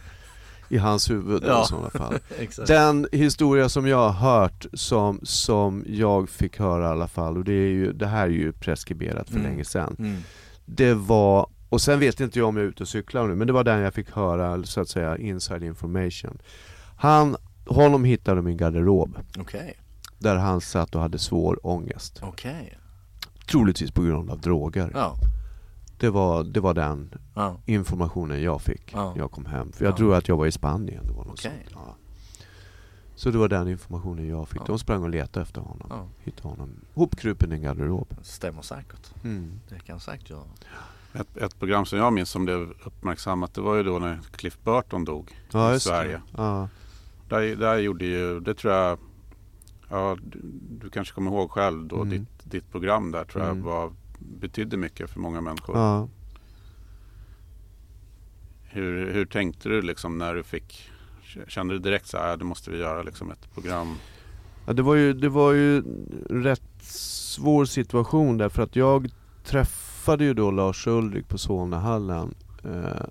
i hans huvud Ja. i sådana fall. (laughs) Den historia som jag har hört som, som jag fick höra i alla fall och det, är ju, det här är ju preskriberat för Mm. länge sedan. Mm. Det var, och sen vet inte jag om jag är ute och cyklar nu, men det var den jag fick höra så att säga inside information. Han, honom hittade de i en garderob Okej, där han satt och hade svår ångest. okej. Troligtvis på grund av droger. Ja, Det, var, det var den ja. informationen jag fick Ja. när jag kom hem. För jag Ja. tror att jag var i Spanien. Det var något. Ja. Så det var den informationen jag fick. Ja. De sprang och letade efter honom. ja. Hittade honom hopkrupen i en garderob. Stämmer säkert. Mm. Det kan säkert göra. Ett, ett program som jag minns som blev uppmärksammat det var ju då när Cliff Burton dog Ja, i. Sverige. Ja. Där, där gjorde ju, det tror jag, ja, du, du kanske kommer ihåg själv då Mm. ditt, ditt program där tror jag Mm. var, betydde mycket för många människor. Ja. Hur, hur tänkte du liksom när du fick, kände du direkt så här, "Ah, det måste vi göra liksom ett program? Ja, det, var ju, det var ju en rätt svår situation därför att jag träffade ju då Lars Ulrik på Solnahallen eh,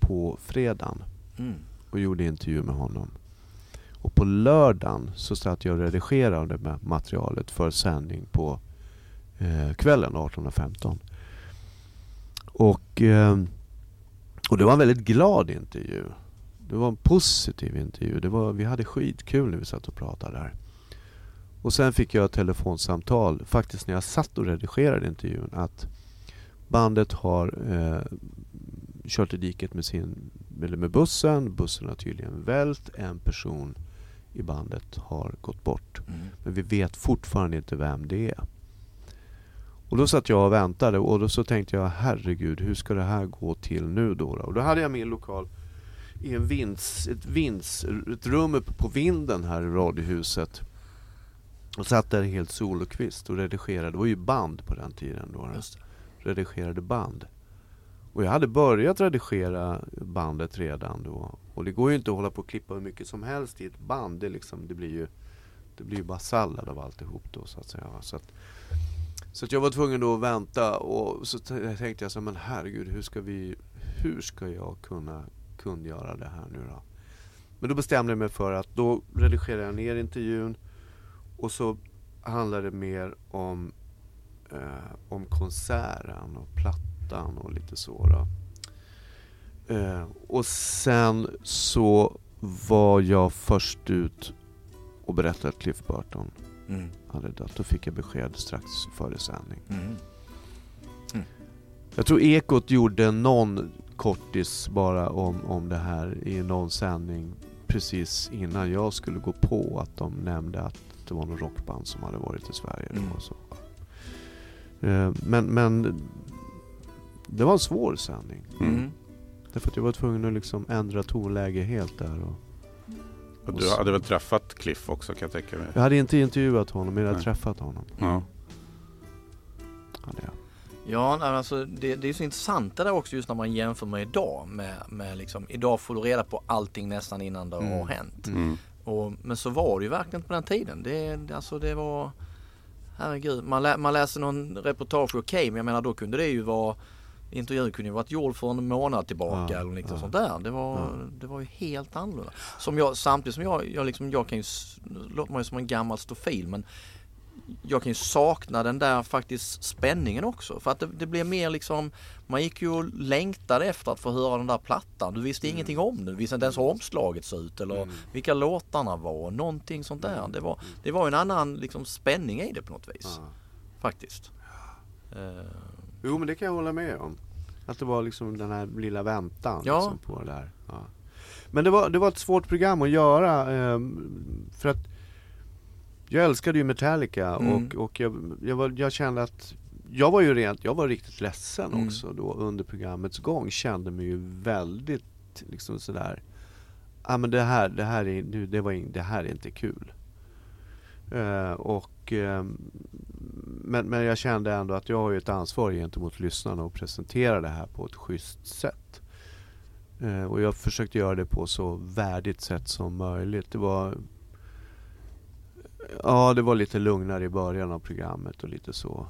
på fredagen Mm. och gjorde intervju med honom. Och på lördagen så satt jag och redigerade med materialet för sändning på eh, kvällen 18.15. Och, eh, och det var en väldigt glad intervju. Det var en positiv intervju. Det var, vi hade skitkul när vi satt och pratade där. Och sen fick jag ett telefonsamtal, faktiskt när jag satt och redigerade intervjun, att bandet har eh, kört i diket med, sin, eller med bussen. Bussen har tydligen vält. En person i bandet har gått bort. Mm. Men vi vet fortfarande inte vem det är. Och då satt jag och väntade och då så tänkte jag herregud hur ska det här gå till nu då? Och då hade jag min lokal i en vinds, ett, vinds, ett rum uppe på vinden här i radiohuset. Och satt där helt solokvist och redigerade. Det var ju band på den tiden då. Redigerade band. Och jag hade börjat redigera bandet redan då. Och det går ju inte att hålla på och klippa hur mycket som helst i ett band. Det, liksom, det, blir, ju, det blir ju bara sallad av alltihop då så att säga. Så att, så att jag var tvungen då att vänta och så tänkte jag så här, men herregud hur ska vi, hur ska jag kunna kungöra det här nu då? Men då bestämde jag mig för att då redigerar jag ner intervjun och så handlar det mer om, eh, om konserten och plattan och lite så då. Eh, och sen så var jag först ut och berättade att Cliff Burton Mm. hade dött. Då fick jag besked strax före sändning. Mm. Jag tror Ekot gjorde någon kortis bara om, om det här i någon sändning precis innan jag skulle gå på att de nämnde att det var någon rockband som hade varit i Sverige. Mm. Så. Eh, Men, men det var en svår sändning. Mm. Därför att jag var tvungen att liksom ändra tonläge helt där. Och Och du hade väl träffat Cliff också kan jag tänka mig? jag hade inte intervjuat honom men jag hade Nej. träffat honom. Ja. Ja, nej, men alltså, det, det är så intressant det där också just när man jämför med idag. Med, med liksom, idag får du reda på allting nästan innan det Mm. har hänt. Mm. Och, men så var det ju verkligen på den tiden. Det, det- alltså, det var... Herregud, man, lä, man läser någon reportage, okej, men jag menar då kunde det ju vara Intervjun kunde ju varit gjord för en månad tillbaka Ja, eller liksom ja. sånt där. Det var, Ja. det var ju helt annorlunda. Som jag, samtidigt som jag, jag, liksom, jag kan ju, låter man ju som en gammal stofil men jag kan ju sakna den där faktiskt spänningen också. För att det, det blev mer liksom, man gick ju och längtade efter att få höra den där plattan. Du visste ingenting om det, du visste inte ens hur omslaget såg ut eller Mm. vilka låtarna var, någonting sånt där. Det var, det var en annan liksom, spänning i det på något vis. Faktiskt. Eh, Jo men det kan jag hålla med om. Att det var liksom den här lilla väntan Ja. liksom, på det där. Ja. Men det var, det var ett svårt program att göra. ehm, för att jag älskade ju Metallica Mm. och, och jag, jag, var, jag kände att jag var ju rent, jag var riktigt ledsen Mm. också då under programmets gång. Kände mig ju väldigt liksom sådär. Ja ah, men det här, det här är, nu, det var in, det här är inte kul. Eh, och, och, ehm, men, men jag kände ändå att jag har ju ett ansvar gentemot lyssnarna och presentera det här på ett schysst sätt. Eh, och jag försökte göra det på så värdigt sätt som möjligt. Det var Ja, det var lite lugnare i början av programmet och lite så.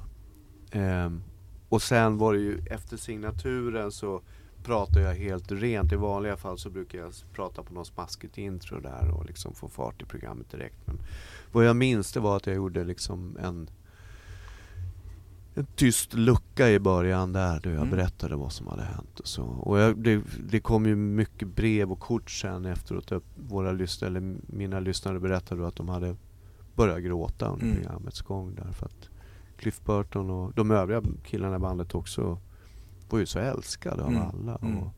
Ehm, och sen var det ju efter signaturen så pratar jag helt rent. I vanliga fall så brukar jag prata på något smaskigt intro där och liksom få fart i programmet direkt. Men vad jag minns det var att jag gjorde liksom en en tyst lucka i början där då jag Mm. berättade vad som hade hänt och så. Och jag, det, det kom ju mycket brev och kort sen efteråt. Våra lyssnare, eller mina lyssnare berättade att de hade börjat gråta under Mm. programmets gång där. För att Cliff Burton och de övriga killarna i bandet också var ju så älskade av Mm. alla. Mm. Och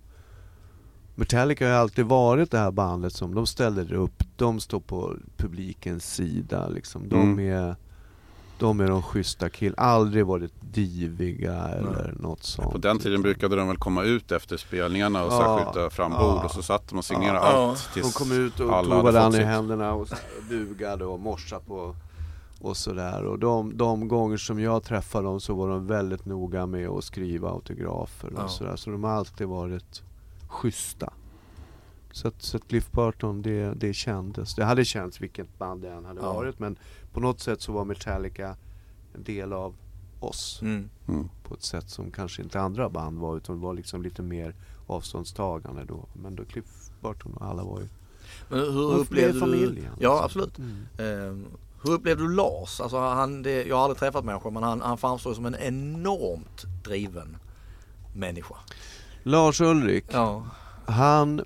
Metallica har ju alltid varit det här bandet som de ställer upp, de står på publikens sida liksom. De Mm. är de är de schyssta killarna, aldrig varit diviga eller något sånt. På den tiden brukade de väl komma ut efter spelningarna och Ja, skjuta fram ja. bord och så satt de och signerade Ja. allt De tills kom ut och alla tog varandra i händerna och bugade och morsade på och sådär. Och de, de gånger som jag träffade dem så var de väldigt noga med att skriva autografer och Ja. sådär. Så de har alltid varit schyssta. Så att, så att Cliff Burton, det, det kändes. Det hade känts vilket band det än hade Ja. varit. Men på något sätt så var Metallica en del av oss. Mm. Mm. På ett sätt som kanske inte andra band var. Utan det var liksom lite mer avståndstagande då. Men då Cliff Burton och alla var ju Men hur upplevde du... familjen, Ja liksom. absolut. Mm. Eh, hur upplevde du Lars? Alltså han, det, jag har aldrig träffat människor men han, han framstår som en enormt driven människa. Lars Ulrik, Ja. han,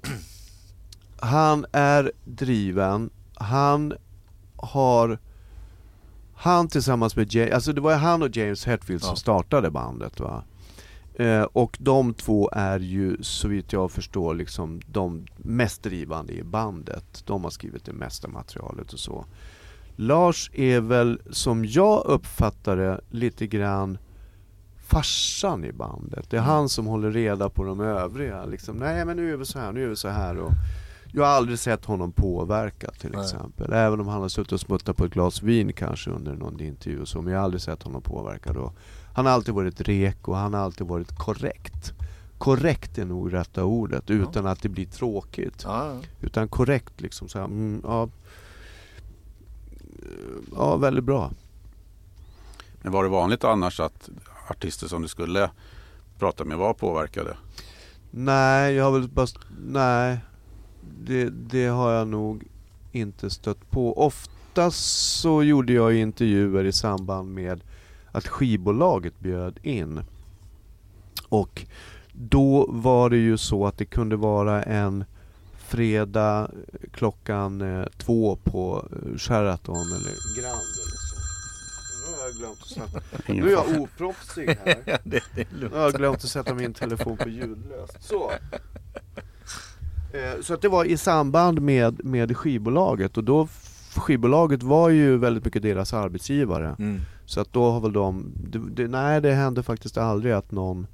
han är driven. Han har, han tillsammans med James, alltså det var han och James Hetfield som Ja. startade bandet va. Eh, och de två är ju så vitt jag förstår liksom de mest drivande i bandet. De har skrivit det mesta materialet och så. Lars är väl som jag uppfattar det lite grann farsan i bandet. Det är han som håller reda på de övriga. Liksom, Nej men nu är vi så här, nu är vi så här. Och jag har aldrig sett honom påverka till Nej. exempel. Även om han har suttit och smuttat på ett glas vin kanske under någon intervju och så. Men jag har aldrig sett honom påverka då. Han har alltid varit rek och han har alltid varit korrekt. Korrekt är nog rätta ordet utan att det blir tråkigt. Ja, ja. Utan korrekt liksom så här, mm, ja. Ja, väldigt bra. Men var det vanligt annars att artister som du skulle prata med var påverkade? Nej, jag har väl bara... Nej. Det, det har jag nog inte stött på. Oftast så gjorde jag intervjuer i samband med att skivbolaget bjöd in. Och då var det ju så att det kunde vara en fredag klockan eh, två på eh, Sheraton eller Grand eller så. Nu har jag glömt att sätta... Nu är jag oproffsig här. (laughs) ja det, det Nu har jag glömt att sätta min telefon på ljudlöst. Så. Eh, Så att det var i samband med, med skivbolaget och då skivbolaget var ju väldigt mycket deras arbetsgivare. Mm. Så att då har väl de, det, det, nej det hände faktiskt aldrig att någon,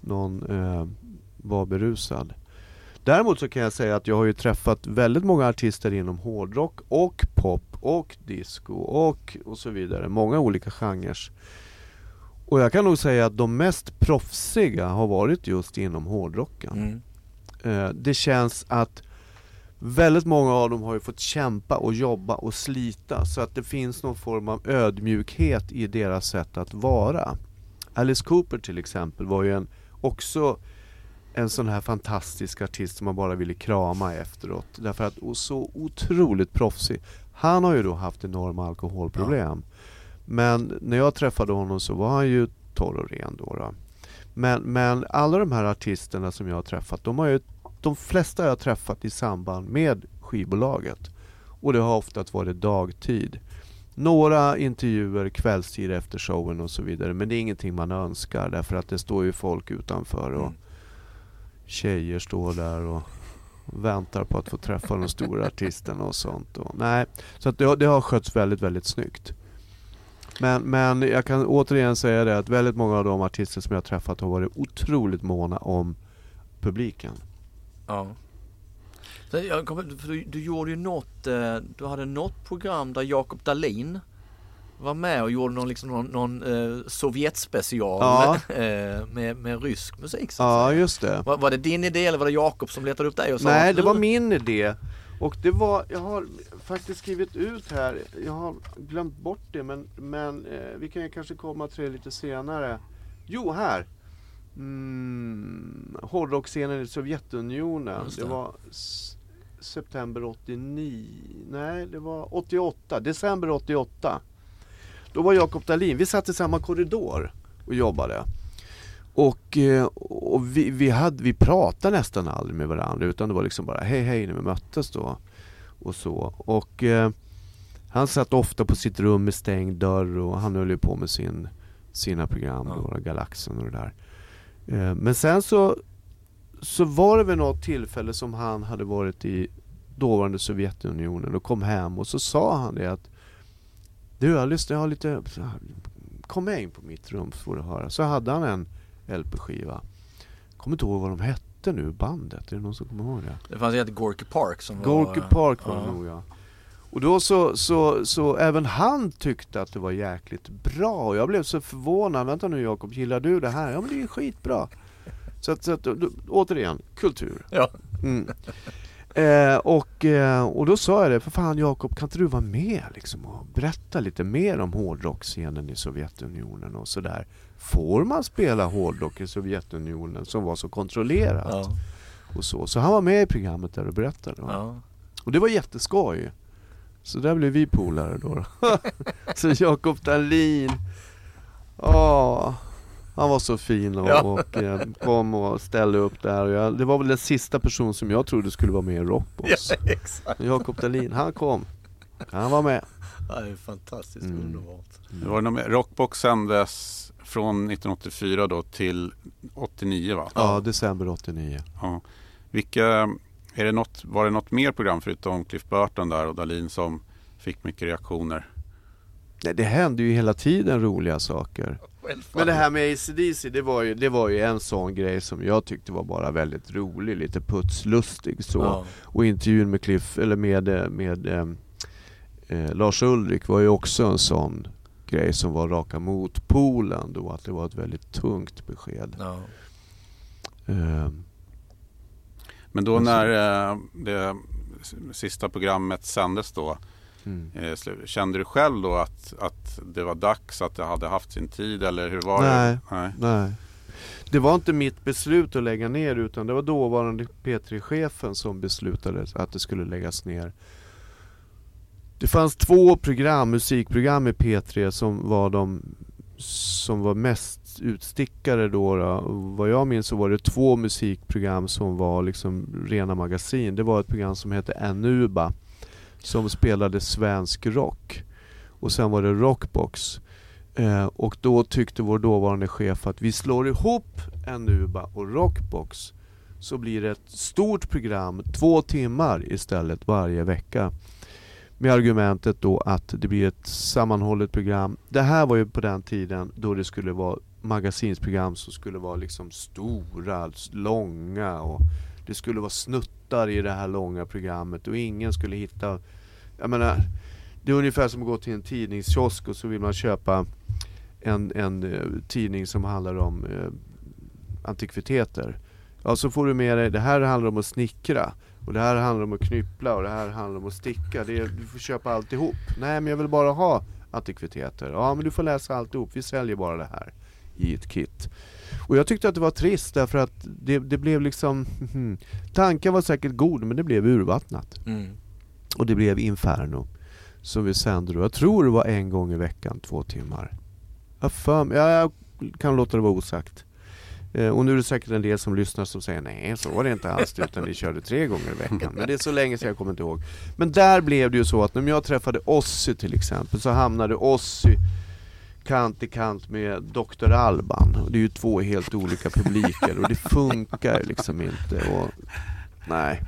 någon eh, var berusad. Däremot så kan jag säga att jag har ju träffat väldigt många artister inom hårdrock och pop och disco och, och så vidare. Många olika genrer. Och jag kan nog säga att de mest proffsiga har varit just inom hårdrocken. Mm. Eh, det känns att väldigt många av dem har ju fått kämpa och jobba och slita så att det finns någon form av ödmjukhet i deras sätt att vara. Alice Cooper till exempel var ju en, också en sån här fantastisk artist som man bara ville krama efteråt. Därför att, och så otroligt proffsig. Han har ju då haft enorma alkoholproblem. Men när jag träffade honom så var han ju torr och ren då. då. Men, men alla de här artisterna som jag har träffat, de har ju, de flesta har jag träffat i samband med skivbolaget. Och det har ofta varit dagtid. Några intervjuer kvällstid efter showen och så vidare. Men det är ingenting man önskar därför att det står ju folk utanför och Mm. Tjejer står där och väntar på att få träffa de stora (laughs) artisterna och sånt. Och, nej, så att det, har- det har skötts väldigt, väldigt snyggt. Men, men jag kan återigen säga det att väldigt många av de artister som jag har träffat har varit otroligt måna om publiken. Ja. Jag kommer, du, du gjorde ju något, eh, du hade något program där Jakob Dahlin var med och gjorde någon, liksom någon, någon eh, Sovjetspecial Ja. (laughs) eh, med, med rysk musik så Ja, just det. Var, var det din idé eller var det Jakob som letade upp dig och sa Nej, det var min idé. Och det var, jag har faktiskt skrivit ut här, jag har glömt bort det men, men eh, vi kan ju kanske komma till det lite senare. Jo, här! Mm, Hårdrockscenen i Sovjetunionen. Det. det. var september 89, nej det var 88, december 88. Då var Jakob Dahlin, vi satt i samma korridor och jobbade. Och, eh, och vi, vi, hade, vi pratade nästan aldrig med varandra utan det var liksom bara hej hej när vi möttes då. Och så. Och eh, han satt ofta på sitt rum med stängd dörr och han höll ju på med sin, sina program, Ja. några Galaxen och det där. Eh, men sen så, så var det vid något tillfälle som han hade varit i dåvarande Sovjetunionen och kom hem och så sa han det att Du jag lyssnar, jag har lite Kom med in på mitt rum så får du höra. Så hade han en LP-skiva. Kommer inte ihåg vad de hette nu, bandet. Är det någon som kommer ihåg det? Det fanns ett Gorky Park som var... Gorky Park var det ja. nog ja. Och då så, så, så även han tyckte att det var jäkligt bra. Och jag blev så förvånad. Vänta nu Jakob, gillar du det här? Ja men det är ju skitbra. Så att, så att då- återigen, kultur. Ja. Mm. Eh, och, eh, och då sa jag det, för fan Jakob, kan inte du vara med liksom och berätta lite mer om hårdrockscenen i Sovjetunionen och sådär. Får man spela hårdrock i Sovjetunionen som var så kontrollerat? Ja. Och så. så han var med i programmet där och berättade. Ja. Och det var jätteskoj. Så där blev vi polare då. (laughs) så Jakob Dahlin, ja, han var så fin och, Ja. och eh, kom och ställde upp där. Och jag, det var väl den sista person som jag trodde skulle vara med i Rockbox. ja, exakt. Jakob Dahlin, han kom. Han var med. Ja, det är fantastiskt Mm. underbart. Det var något mer. Rockbox sändes från 1984 då till 89 va? Ja, december 89. Ja. Vilka, är det något, var det något mer program förutom Cliff Burton där och Dahlin som fick mycket reaktioner? Nej, det hände ju hela tiden roliga saker. Men det här med ACDC, det var, ju, det var ju en sån grej som jag tyckte var bara väldigt rolig, lite putslustig så. Ja. Och intervjun med Cliff, eller med, eh, med eh, eh, Lars Ulrik var ju också en sån grej som var raka motpolen då, att det var ett väldigt tungt besked. Ja. Eh, Men då när eh, det sista programmet sändes då, mm. eh, kände du själv då att, att det var dags, att det hade haft sin tid eller hur var Nej. det? Nej. Nej. Det var inte mitt beslut att lägga ner utan det var dåvarande P3-chefen som beslutade att det skulle läggas ner. Det fanns två program, musikprogram i P3 som var de som var mest utstickare då. då. Vad jag minns så var det två musikprogram som var liksom rena magasin. Det var ett program som hette Anuba som spelade svensk rock. Och sen var det Rockbox. Eh, och då tyckte vår dåvarande chef att vi slår ihop Enuba och Rockbox så blir det ett stort program, två timmar istället varje vecka. Med argumentet då att det blir ett sammanhållet program. Det här var ju på den tiden då det skulle vara magasinsprogram som skulle vara liksom stora, långa och det skulle vara snuttar i det här långa programmet och ingen skulle hitta Jag menar Det är ungefär som att gå till en tidningskiosk och så vill man köpa en, en eh, tidning som handlar om eh, antikviteter. Ja, så får du med dig, det här handlar om att snickra. Och det här handlar om att knyppla och det här handlar om att sticka. Det är, du får köpa alltihop. Nej, men jag vill bara ha antikviteter. Ja, men du får läsa alltihop. Vi säljer bara det här i ett kit. Och jag tyckte att det var trist därför att det, det blev liksom... tanken var säkert god, men det blev urvattnat. Mm. Och det blev Inferno. Som vi sände då. Jag tror det var en gång i veckan, två timmar. Jag, för, mig- ja, jag kan låta det vara osagt. Eh, och nu är det säkert en del som lyssnar som säger nej, så var det inte alls utan vi (laughs) körde tre gånger i veckan. Men det är så länge sedan jag kommer inte ihåg. Men där blev det ju så att när jag träffade Ozzy till exempel så hamnade Ozzy kant i kant med Dr. Alban. Det är ju två helt olika publiker och det funkar liksom inte. Och, nej.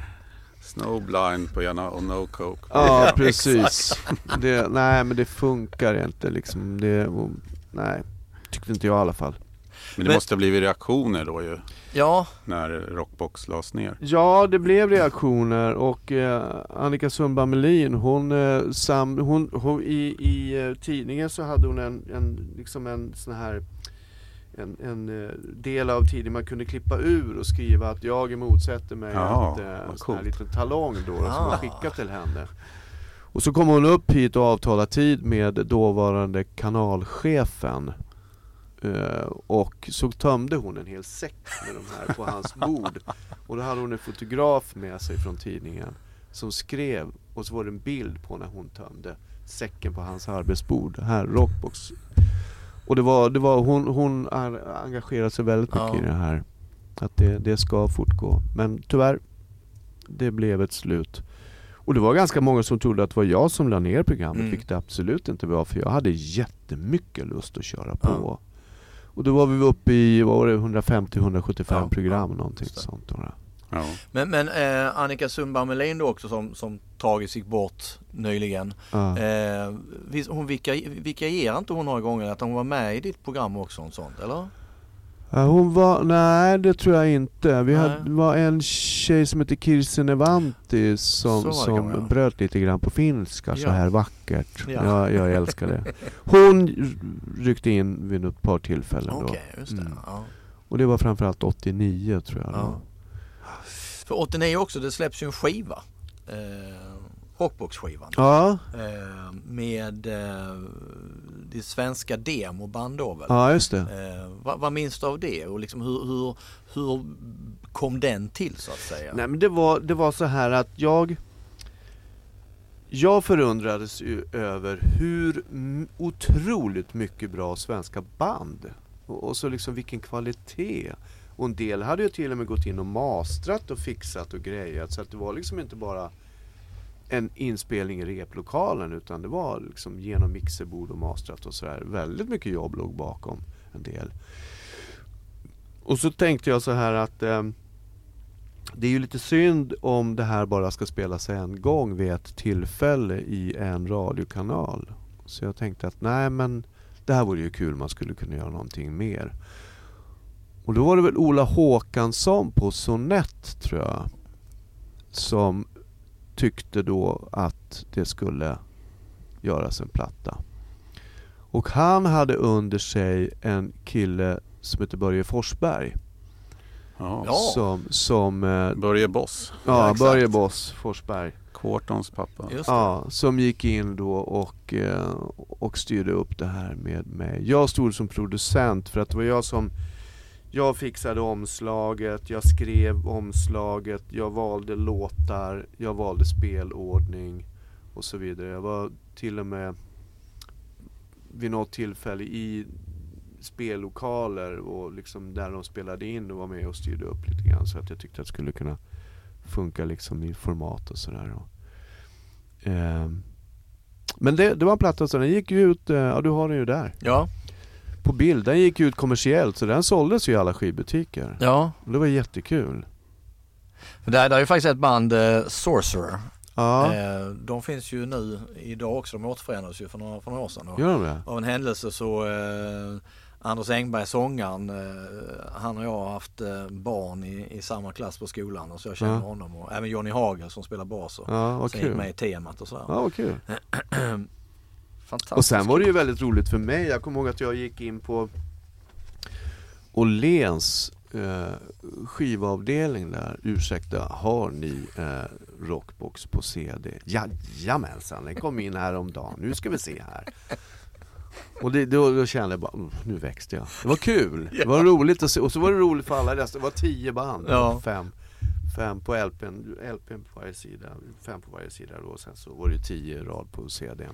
Snowblind på ena och No Coke. Ja, (laughs) precis. Det, nej, men det funkar inte liksom. Det, och, nej, tyckte inte jag i alla fall. Men det Men- måste ha blivit reaktioner då ju, Ja, när Rockbox lades ner. Ja, det blev reaktioner och eh, Annika Sundberg Melin, hon, eh, sam, hon, hon i, i eh, tidningen så hade hon en, en, liksom en sån här en, en eh, del av tidningen man kunde klippa ur och skriva att jag motsätter mig Jaha, att, eh, en sån här liten talong då, då som Ah. var skickad till henne. Och så kom hon upp hit och avtalade tid med dåvarande kanalchefen. Eh, och så tömde hon en hel säck med de här på hans (laughs) bord. Och då hade hon en fotograf med sig från tidningen som skrev och så var det en bild på när hon tömde säcken på hans arbetsbord. Här, Rockbox. Och det var, det var hon, hon har engagerat sig väldigt mycket Ja. i det här. Att det, det ska fortgå. Men tyvärr, det blev ett slut. Och det var ganska många som trodde att det var jag som la ner programmet, Mm. vilket det absolut inte var. För jag hade jättemycket lust att köra på. Ja. Och då var vi uppe i, vad var det, 150-175 Ja, program, ja, någonting sånt. Då. Ja. Men, men eh, Annika Sundberg Melin då också som, som tragiskt gick bort nyligen. Ja. Eh, hon vika- vikarierade inte hon några gånger att hon var med i ditt program också och sånt eller? Hon var, nej det tror jag inte. Vi hade, var en tjej som hette Kirsten Evanti Så var som, som bröt lite grann på finska så Ja. här vackert. Ja. Jag, jag älskar det. (laughs) Hon ryckte in vid ett par tillfällen Okej, då. just det. Mm. Ja. Och det var framförallt 89 tror jag. Ja. För 89 också, det släpps ju en skiva. Eh, Rockbox-skivan. Ja, Eh, med eh, det svenska demoband då väl? ja, just det. Eh, vad, vad minns du av det och liksom hur, hur, hur kom den till så att säga? Nej men det var, det var så här att jag Jag förundrades ju över hur otroligt mycket bra svenska band och, och så liksom vilken kvalitet Och en del hade ju till och med gått in och mastrat och fixat och grejat så att det var liksom inte bara en inspelning i replokalen utan det var liksom genom mixerbord och mastrat och sådär. Väldigt mycket jobb låg bakom en del. Och så tänkte jag så här att eh, det är ju lite synd om det här bara ska spelas en gång vid ett tillfälle i en radiokanal. Så jag tänkte att nej men det här vore ju kul, man skulle kunna göra någonting mer. Och då var det väl Ola Håkansson på Sonett tror jag. Som tyckte då att det skulle göras en platta. Och han hade under sig en kille som heter Börje Forsberg. Ja. Som, som eh, Börje Boss, Ja, Ja. Börje Boss Forsberg. Quartons pappa. Ja, som gick in då och, eh, och styrde upp det här med mig. Jag stod som producent för att det var jag som jag fixade omslaget, jag skrev omslaget, jag valde låtar, jag valde spelordning och så vidare. Jag var till och med vid något tillfälle i spellokaler och liksom där de spelade in och var med och styrde upp lite grann så att jag tyckte att det skulle kunna funka liksom i format och sådär. Eh, Men det, det var en platta så den gick ju ut, eh, ja du har den ju där. Ja, på bild, den gick ut kommersiellt så den såldes ju i alla skivbutiker. ja. Och det var jättekul. För där, där är ju faktiskt ett band, eh, Sorcerer. Ja, Eh, de finns ju nu idag också, de återförenades ju för några, för några år sedan. Och gör de det? Av en händelse så eh, Anders Engberg, sångaren, eh, han och jag har haft eh, barn i, i samma klass på skolan och så jag känner Ja. honom och även Johnny Hagel som spelar bas och Ja, vad sen gick kul. med i temat och sådär. Ja, vad kul. (clears throat) (clears throat) Fantastiskt. Och sen var det ju väldigt roligt för mig. Jag kommer ihåg att jag gick in på Åhléns eh, skivavdelning där. Ursäkta, har ni eh, Rockbox på CD? Jajamensan, den kom in häromdagen. Nu ska vi se här. Och det, då, då kände jag bara, "Mm, nu växte jag. Det var kul. Det var (laughs) roligt att se. Och så var det roligt för alla resten. Det var tio band. Ja. Fem, fem på LPn, LPn på varje sida. Fem på varje sida då. Och sen så var det tio rad på CDn.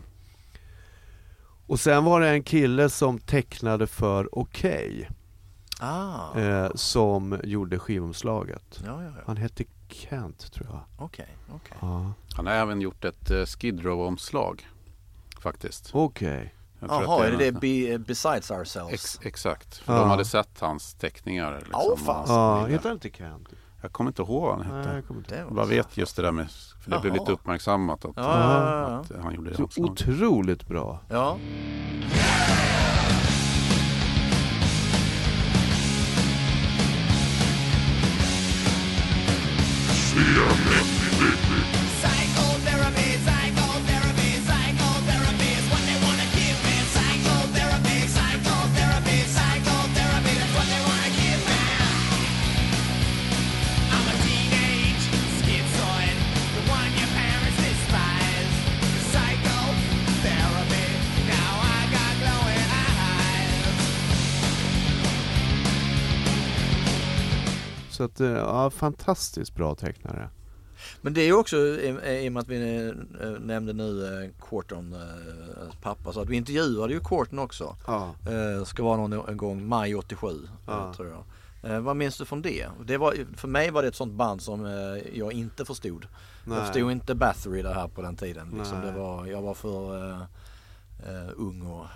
Och sen var det en kille som tecknade för Okej. Ah, eh, som gjorde skivomslaget. ja, ja, ja. Han hette Kent tror jag. Okej, okej. Ja. Han har även gjort ett uh, Skid Row-omslag. Faktiskt. Okej. Tror Jaha, är det det Be, Besides Ourselves? Ex, exakt, för Ja. de hade sett hans teckningar. Liksom, Åh, fan. Ja, heter han inte Kent? Jag kommer inte ihåg vad han hette. Nej, jag kommer inte Jag bara vet just det där med, för det blev Jaha. lite uppmärksammat att, Ja, ja, ja, att han gjorde det Så otroligt bra. ja. Psychotherapy, Så att, eh, ja, fantastiskt bra tecknare. Men det är ju också i, och med att vi eh, nämnde nu Corton, eh, pappa, så att vi intervjuade ju Corton också. Ja. Ska vara någon en gång maj 87 Ja. tror jag. Vad minns du från det? det var, för mig var det ett sånt band som jag inte förstod. Nej. Jag förstod inte Bathory det här på den tiden. Liksom. Det var, jag var för eh, eh, ung och...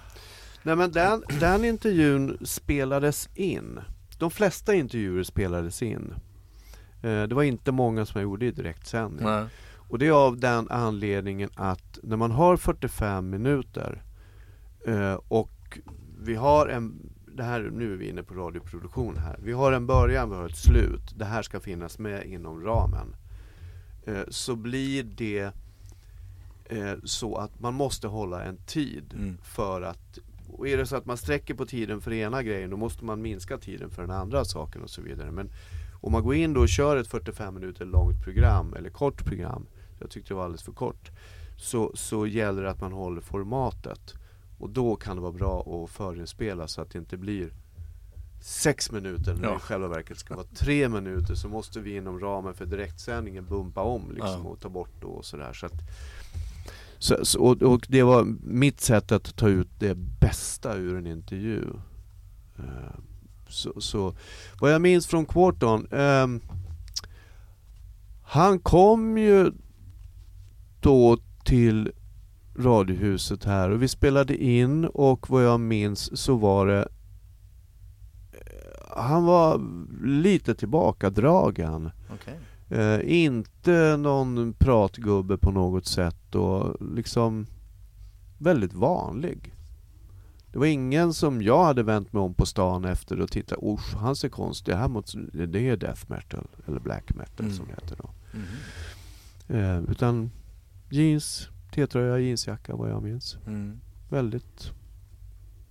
Nej men den, den intervjun spelades in. De flesta intervjuer spelades in. Eh, Det var inte många som jag gjorde i direktsändning. Nej. Och det är av den anledningen att när man har 45 minuter eh, och vi har en, det här, nu är vi inne på radioproduktion här. Vi har en början, vi har ett slut. Det här ska finnas med inom ramen. Eh, så blir det så att man måste hålla en tid Mm. för att och är det så att man sträcker på tiden för ena grejen då måste man minska tiden för den andra saken och så vidare. Men om man går in då och kör ett 45 minuter långt program eller kort program, jag tyckte det var alldeles för kort, så, så gäller det att man håller formatet. Och då kan det vara bra att förinspela så att det inte blir sex minuter när Ja. det i själva verket ska vara tre minuter så måste vi inom ramen för direktsändningen bumpa om liksom Ja. och ta bort då och sådär. Så att, så, så, och, och det var mitt sätt att ta ut det bästa ur en intervju. Eh, Så, så vad jag minns från Quarton. Ehm, han kom ju då till Radiohuset här och vi spelade in och vad jag minns så var det eh, han var lite tillbakadragen. Okay. Eh, inte någon pratgubbe på något sätt och liksom väldigt vanlig. Det var ingen som jag hade vänt mig om på stan efter och tittat, usch han ser konstig här mot, det är death metal eller black metal Mm. som det heter då. Mhm. Eh, utan jeans, T-tröja, jeansjacka vad jag minns. Mm. Väldigt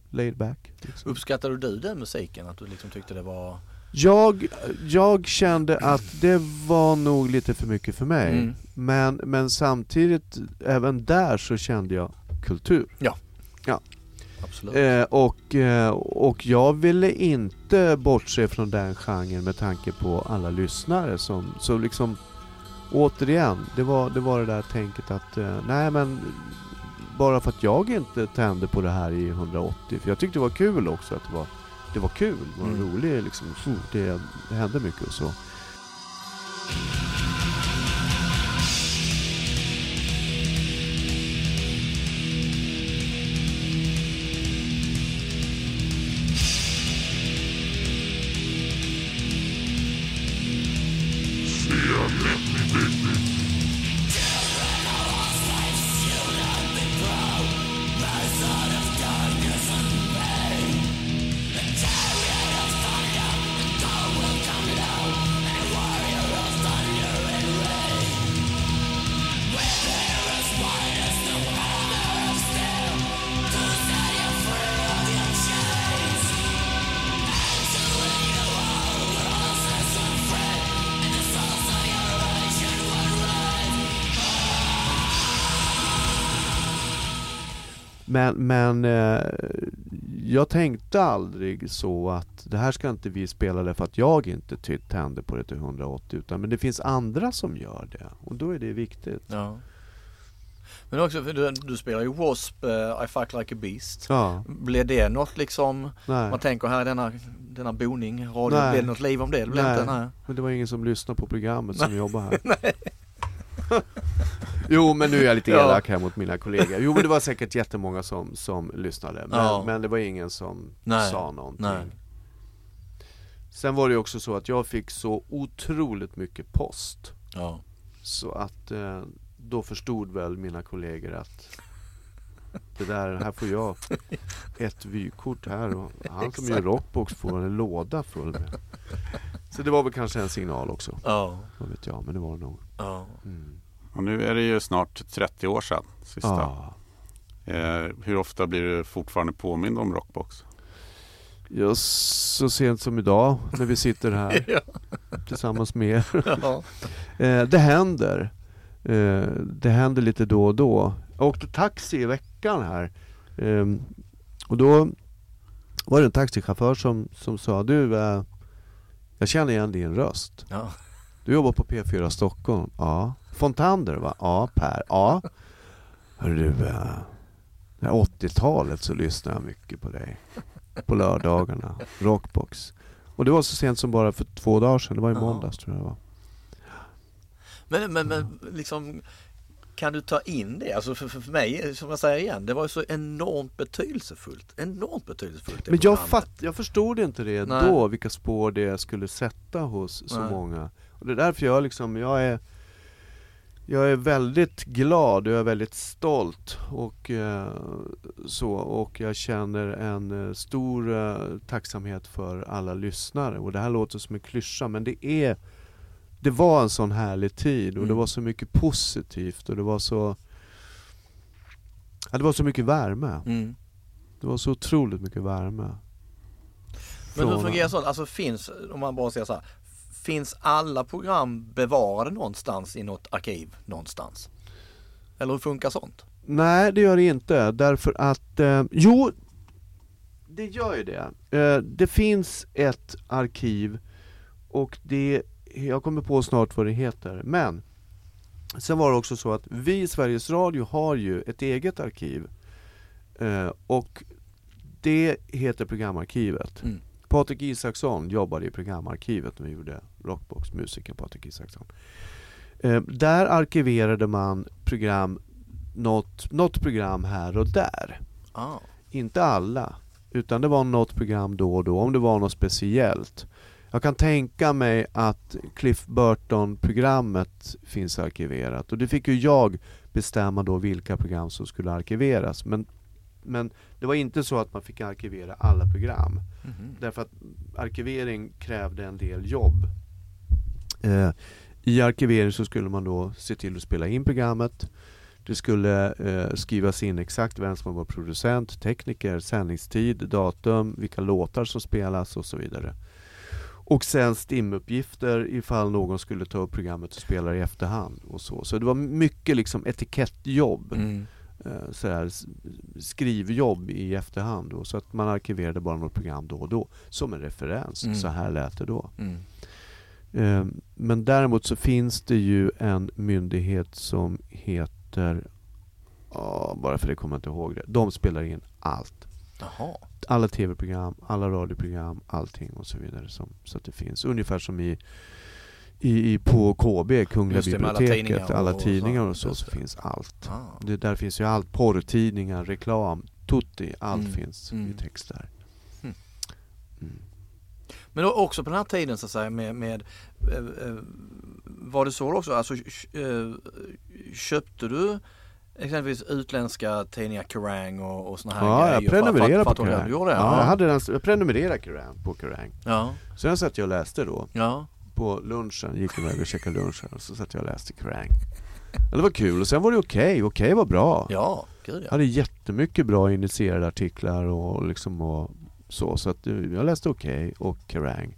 laid back. Liksom. Uppskattade du den musiken? Att du liksom tyckte det var... Jag, jag kände att det var nog lite för mycket för mig. Mm. Men, men samtidigt, även där så kände jag kultur. Absolut. Eh, och, eh, och jag ville inte bortse från den genren med tanke på alla lyssnare som, så liksom återigen, det var det, var det där tänket att eh, nej men bara för att jag inte tände på det här i 180, för jag tyckte det var kul också att det var det var kul, det var Mm. roligt liksom, det, det hände mycket och så. Men, eh, jag tänkte aldrig så att det här ska inte vi spela därför att jag inte ty- tände på det till 180 utan men det finns andra som gör det och då är det viktigt. Ja. Men också, för du, du spelar ju W.A.S.P. eh, I Fuck Like a Beast. Ja, Blev det något liksom, nej. man tänker här denna, denna boning, radio, Nej. blev det något liv om det? Det blev Nej. inte, nej. Men det var ingen som lyssnade på programmet som jobbar här. (laughs) jo men nu är jag lite elak här mot mina kollegor. Jo men det var säkert jättemånga som, som lyssnade. Men, Ja. men det var ingen som Nej. sa någonting. Nej. Sen var det ju också så att jag fick så otroligt mycket post. Ja. Så att eh, då förstod väl mina kollegor att det där, här får jag ett vykort här och han som gör rockbox får en låda full med. Så det var väl kanske en signal också. Ja. Vad vet jag, men det var det nog. Ja. Mm. Och nu är det ju snart 30 år sedan sista. Ja. Eh, hur ofta blir du fortfarande påmind om Rockbox? Ja, så sent som idag när vi sitter här (laughs) Ja. tillsammans med er. Ja. (laughs) Eh, det händer. Eh, det händer lite då och då. Jag åkte taxi i veckan här. Ehm, och då var det en taxichaufför som, som sa du, eh, Jag känner igen din röst. Ja. Du jobbar på P4 Stockholm? Ja. Fontander va? Ja. Per? Ja. Hörru du, eh, det här 80-talet så lyssnade jag mycket på dig. På lördagarna. Rockbox. Och det var så sent som bara för två dagar sedan. Det var i måndags tror jag det var. Men, men, men liksom kan du ta in det? Alltså för, för mig, som jag säger igen, det var så enormt betydelsefullt. Enormt betydelsefullt. Men jag, fatt, jag förstod inte det Nej. då, vilka spår det skulle sätta hos så Nej. många. Och det är därför jag liksom, jag är jag är väldigt glad och jag är väldigt stolt och eh, så och jag känner en eh, stor eh, tacksamhet för alla lyssnare och det här låter som en klyscha men det är Det var en sån härlig tid och det Mm. var så mycket positivt och det var så Ja det var så mycket värme. Mm. Det var så otroligt mycket värme. Men hur Från- fungerar sånt? Alltså finns, om man bara säger så här, finns alla program bevarade någonstans i något arkiv någonstans? Eller hur funkar sånt? Nej, det gör det inte. Därför att, eh, jo, det gör ju det. Eh, det finns ett arkiv och det, jag kommer på snart vad det heter. Men sen var det också så att vi i Sveriges Radio har ju ett eget arkiv. Eh, och det heter Programarkivet. Mm. Patrik Isaksson jobbade i Programarkivet när vi gjorde Rockbox, musikern Patrik Isaksson. Eh, där arkiverade man program, något, något program här och där. Ah. Inte alla, utan det var något program då och då, om det var något speciellt. Jag kan tänka mig att Cliff Burton-programmet finns arkiverat och det fick ju jag bestämma då vilka program som skulle arkiveras. Men, men det var inte så att man fick arkivera alla program. Mhm. Därför att arkivering krävde en del jobb. Eh, I arkivering så skulle man då se till att spela in programmet. Det skulle eh, skrivas in exakt vem som var producent, tekniker, sändningstid, datum, vilka låtar som spelas och så vidare. Och sen stimuppgifter ifall någon skulle ta upp programmet och spela det i efterhand och så. Så det var mycket liksom etikettjobb Mm. eh, sådär, skrivjobb i efterhand då, så att man arkiverade bara något program då och då som en referens. Mm. Så här lät det då. Mm. Eh, men däremot så finns det ju en myndighet som heter, bara för det kommer jag inte ihåg det. De spelar in allt. Jaha. Alla tv-program, alla radioprogram, allting och så vidare. Som, så att det finns. Ungefär som i, i, i på KB, Kungliga det, med alla biblioteket, tidningar alla och- så. och så, så det. finns allt. Ah. Det, där finns ju allt, porrtidningar, reklam, tutti, allt Mm, finns mm. i text där. Mm. Mm. Men också på den här tiden så att säga med, med eh, eh, var det så också, alltså eh, köpte du exempelvis utländska tidningar, Kerrang och, och såna här Ja, grejer? jag prenumererar för, på Kerrang. Det? Ja, jag, Ja, hade den, jag prenumererade Kerrang, på Kerrang. ja, Sen satt jag och läste då. ja. På lunchen, gick iväg och käkade lunchen och så satt jag och läste Kerrang. Ja, Det var kul och sen var det okej, okej var bra. Ja, gud Jag ja. hade jättemycket bra initierade artiklar och liksom och så, så att eh, jag läste okej och Kerrang.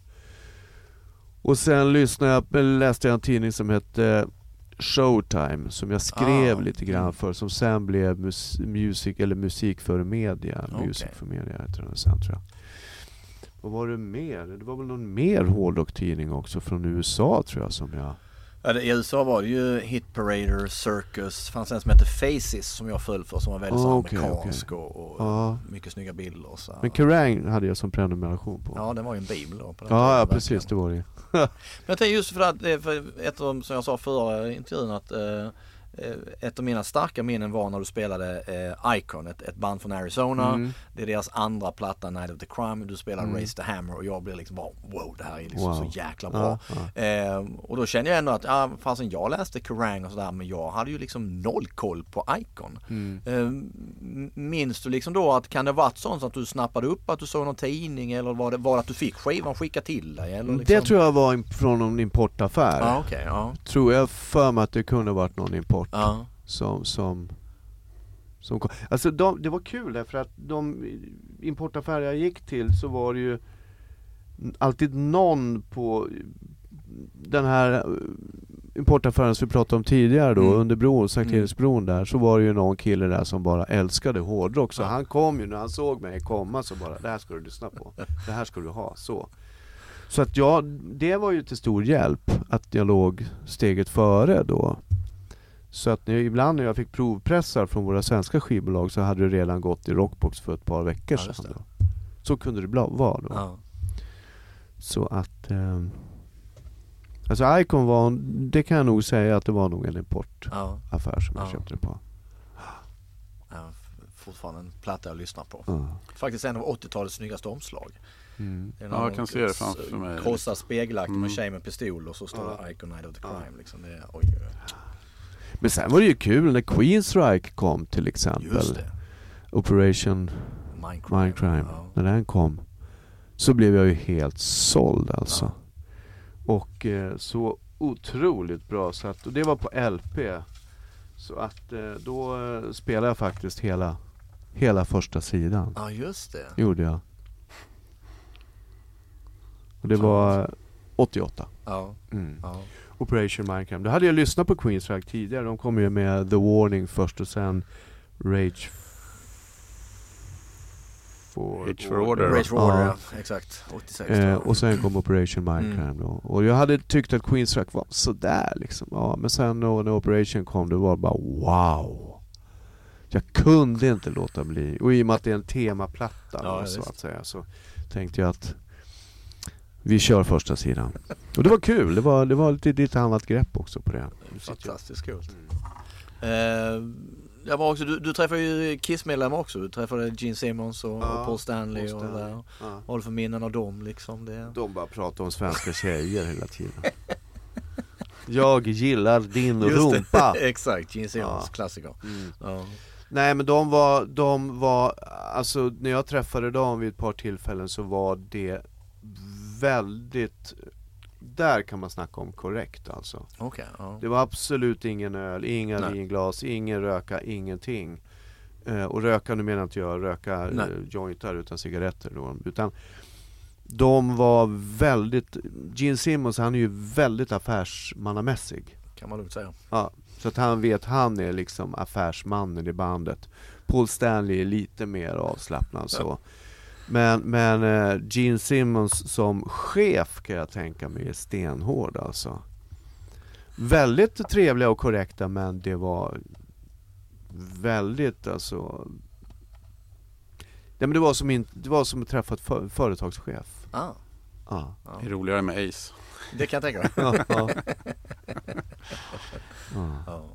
Och sen lyssnade jag, läste jag en tidning som hette Showtime som jag skrev Ah, lite grann mm. för som sen blev mus, music, eller musik för media. Okej. Music för media heter den sen tror jag. Vad var det mer? Det var väl någon mer hårdrocktidning också från USA tror jag som jag... det, I USA var det ju Hit Parader, Circus, fanns en som hette Faces som jag föll för som var väldigt så okej, amerikansk och, och Ja. mycket snygga bilder så. Men Kerrang hade jag som prenumeration på. Ja, det var ju en bibel då. På den ja, ja precis det var det Men jag tänker just för att, eh, för ett av, som jag sa förra intervjun att eh, ett av mina starka minnen var när du spelade eh, Icon, ett, ett band från Arizona. Mm. Det är deras andra platta, Night of the Crime. Du spelar Mm. Raise the Hammer och jag blir liksom bara wow, det här är liksom Wow. så jäkla bra. Ja, ja. Eh, och då kände jag ändå att, ja fasen jag läste Kerrang och sådär men jag hade ju liksom noll koll på Icon. Mm. Eh, minns du liksom då att kan det varit sånt att du snappade upp att du såg någon tidning eller var det, var det att du fick skivan skickad till dig? Eller liksom? Det tror jag var från någon importaffär. Ja okej, ja. Tror jag för mig att det kunde varit någon import ja. som, som, som kom. Alltså de, det var kul därför att de importaffärer jag gick till så var det ju alltid någon på den här eh, importaffären som vi pratade om tidigare då, Mm. under bron, Sankt Eriksbron där, så var det ju någon kille där som bara älskade hårdrock. Så han kom ju, när han såg mig komma så bara, det här ska du lyssna på. Det här ska du ha, så. Så att ja, det var ju till stor hjälp att jag låg steget före då. Så att när, ibland när jag fick provpressar från våra svenska skivbolag så hade det redan gått i Rockbox för ett par veckor Ja, sedan. Så kunde det bla- vara då. Ja. Så att... Eh, alltså Icon var, det kan jag nog säga att det var nog en importaffär Ja. som jag Ja. köpte det på. Fortfarande en platta jag lyssnar på. Ja. Faktiskt en av 80-talets snyggaste omslag. Mm. Ja, jag kan se det framför mig. Krossad spegelaktig med Mm. tjej med pistol och så står Ja. det Icon Night of the Ja. Crime. Liksom. Det är, oj, oj. Men sen var det ju kul när Queensryche kom till exempel. Operation Mindcrime. Mindcrime. Ja. När den kom så blev jag ju helt såld alltså. Och eh, så otroligt bra så att, och det var på LP. Så att eh, då eh, spelade jag faktiskt hela, hela första sidan. ja, just det. Gjorde jag. Och det var 88. Ja, Mm. ja. Operation Mindcrime. Då hade jag lyssnat på Queensrÿche tidigare. De kom ju med The Warning först och sen Rage for, Rage for Order. Rage for Order, ja. exakt. 86. Eh, och sen kom Operation Mindcrime Mm. då. Och jag hade tyckt att Queensrÿche var sådär liksom. Ja, men sen då, när Operation kom, det var bara wow. Jag kunde inte låta bli. Och i och med att det är en temaplatta Ja, så visst. att säga, så tänkte jag att vi kör första sidan. Och det var kul. Det var, det var lite, lite annat grepp också på det. Fantastiskt coolt. Eh, jag var också, du, du träffade ju Kiss-medlemmar också. Du träffade Gene Simmons och, Ja, och Paul Stanley Paul och Stanley. där. Ja. Vad för minnen av dem liksom? Det... De bara pratar om svenska tjejer hela tiden. Jag gillar din rumpa. (laughs) Exakt, Gene Simmons Ja. klassiker. Mm. Ja. Nej men de var, de var, alltså när jag träffade dem vid ett par tillfällen så var det väldigt, där kan man snacka om korrekt alltså. Okej, ja. Det var absolut ingen öl, inga Nej. vinglas, ingen röka, ingenting. Eh, och röka, nu menar inte jag röka eh, Nej. jointar utan cigaretter då. Utan de var väldigt, Gene Simmons han är ju väldigt affärsmannamässig. kan man lugnt säga. Ja, så att han vet, han är liksom affärsmannen i bandet. Paul Stanley är lite mer avslappnad så. Men, men eh, Gene Simmons som chef kan jag tänka mig är stenhård alltså. Väldigt trevliga och korrekta men det var väldigt alltså Ja, men det, var som in, det var som att träffa ett för, företagschef. Ah, Ja. ja. Det är roligare med Ace. Det kan jag tänka mig. (laughs) (laughs) Ja, ja.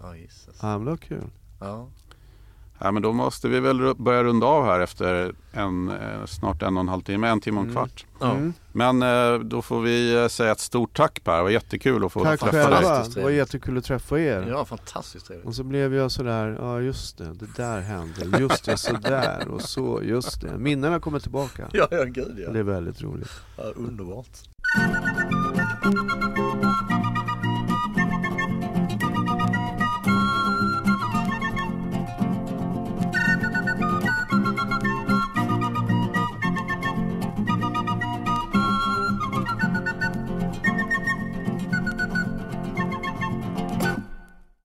ja. Ja men det var kul. Ja. Ja, men då måste vi väl börja runda av här efter en, eh, snart en och en halv timme, en timme och en Mm. kvart. Ja. Mm. Men eh, då får vi eh, säga ett stort tack Per, det var jättekul att få Tack träffa själva, dig. Fantastiskt det var jättekul att träffa er. ja, fantastiskt trevligt. Och så blev jag sådär, ja just det, det där hände, just det, sådär och så, just det. Minnena kommer tillbaka. Ja, ja gud ja. Det är väldigt roligt. ja underbart.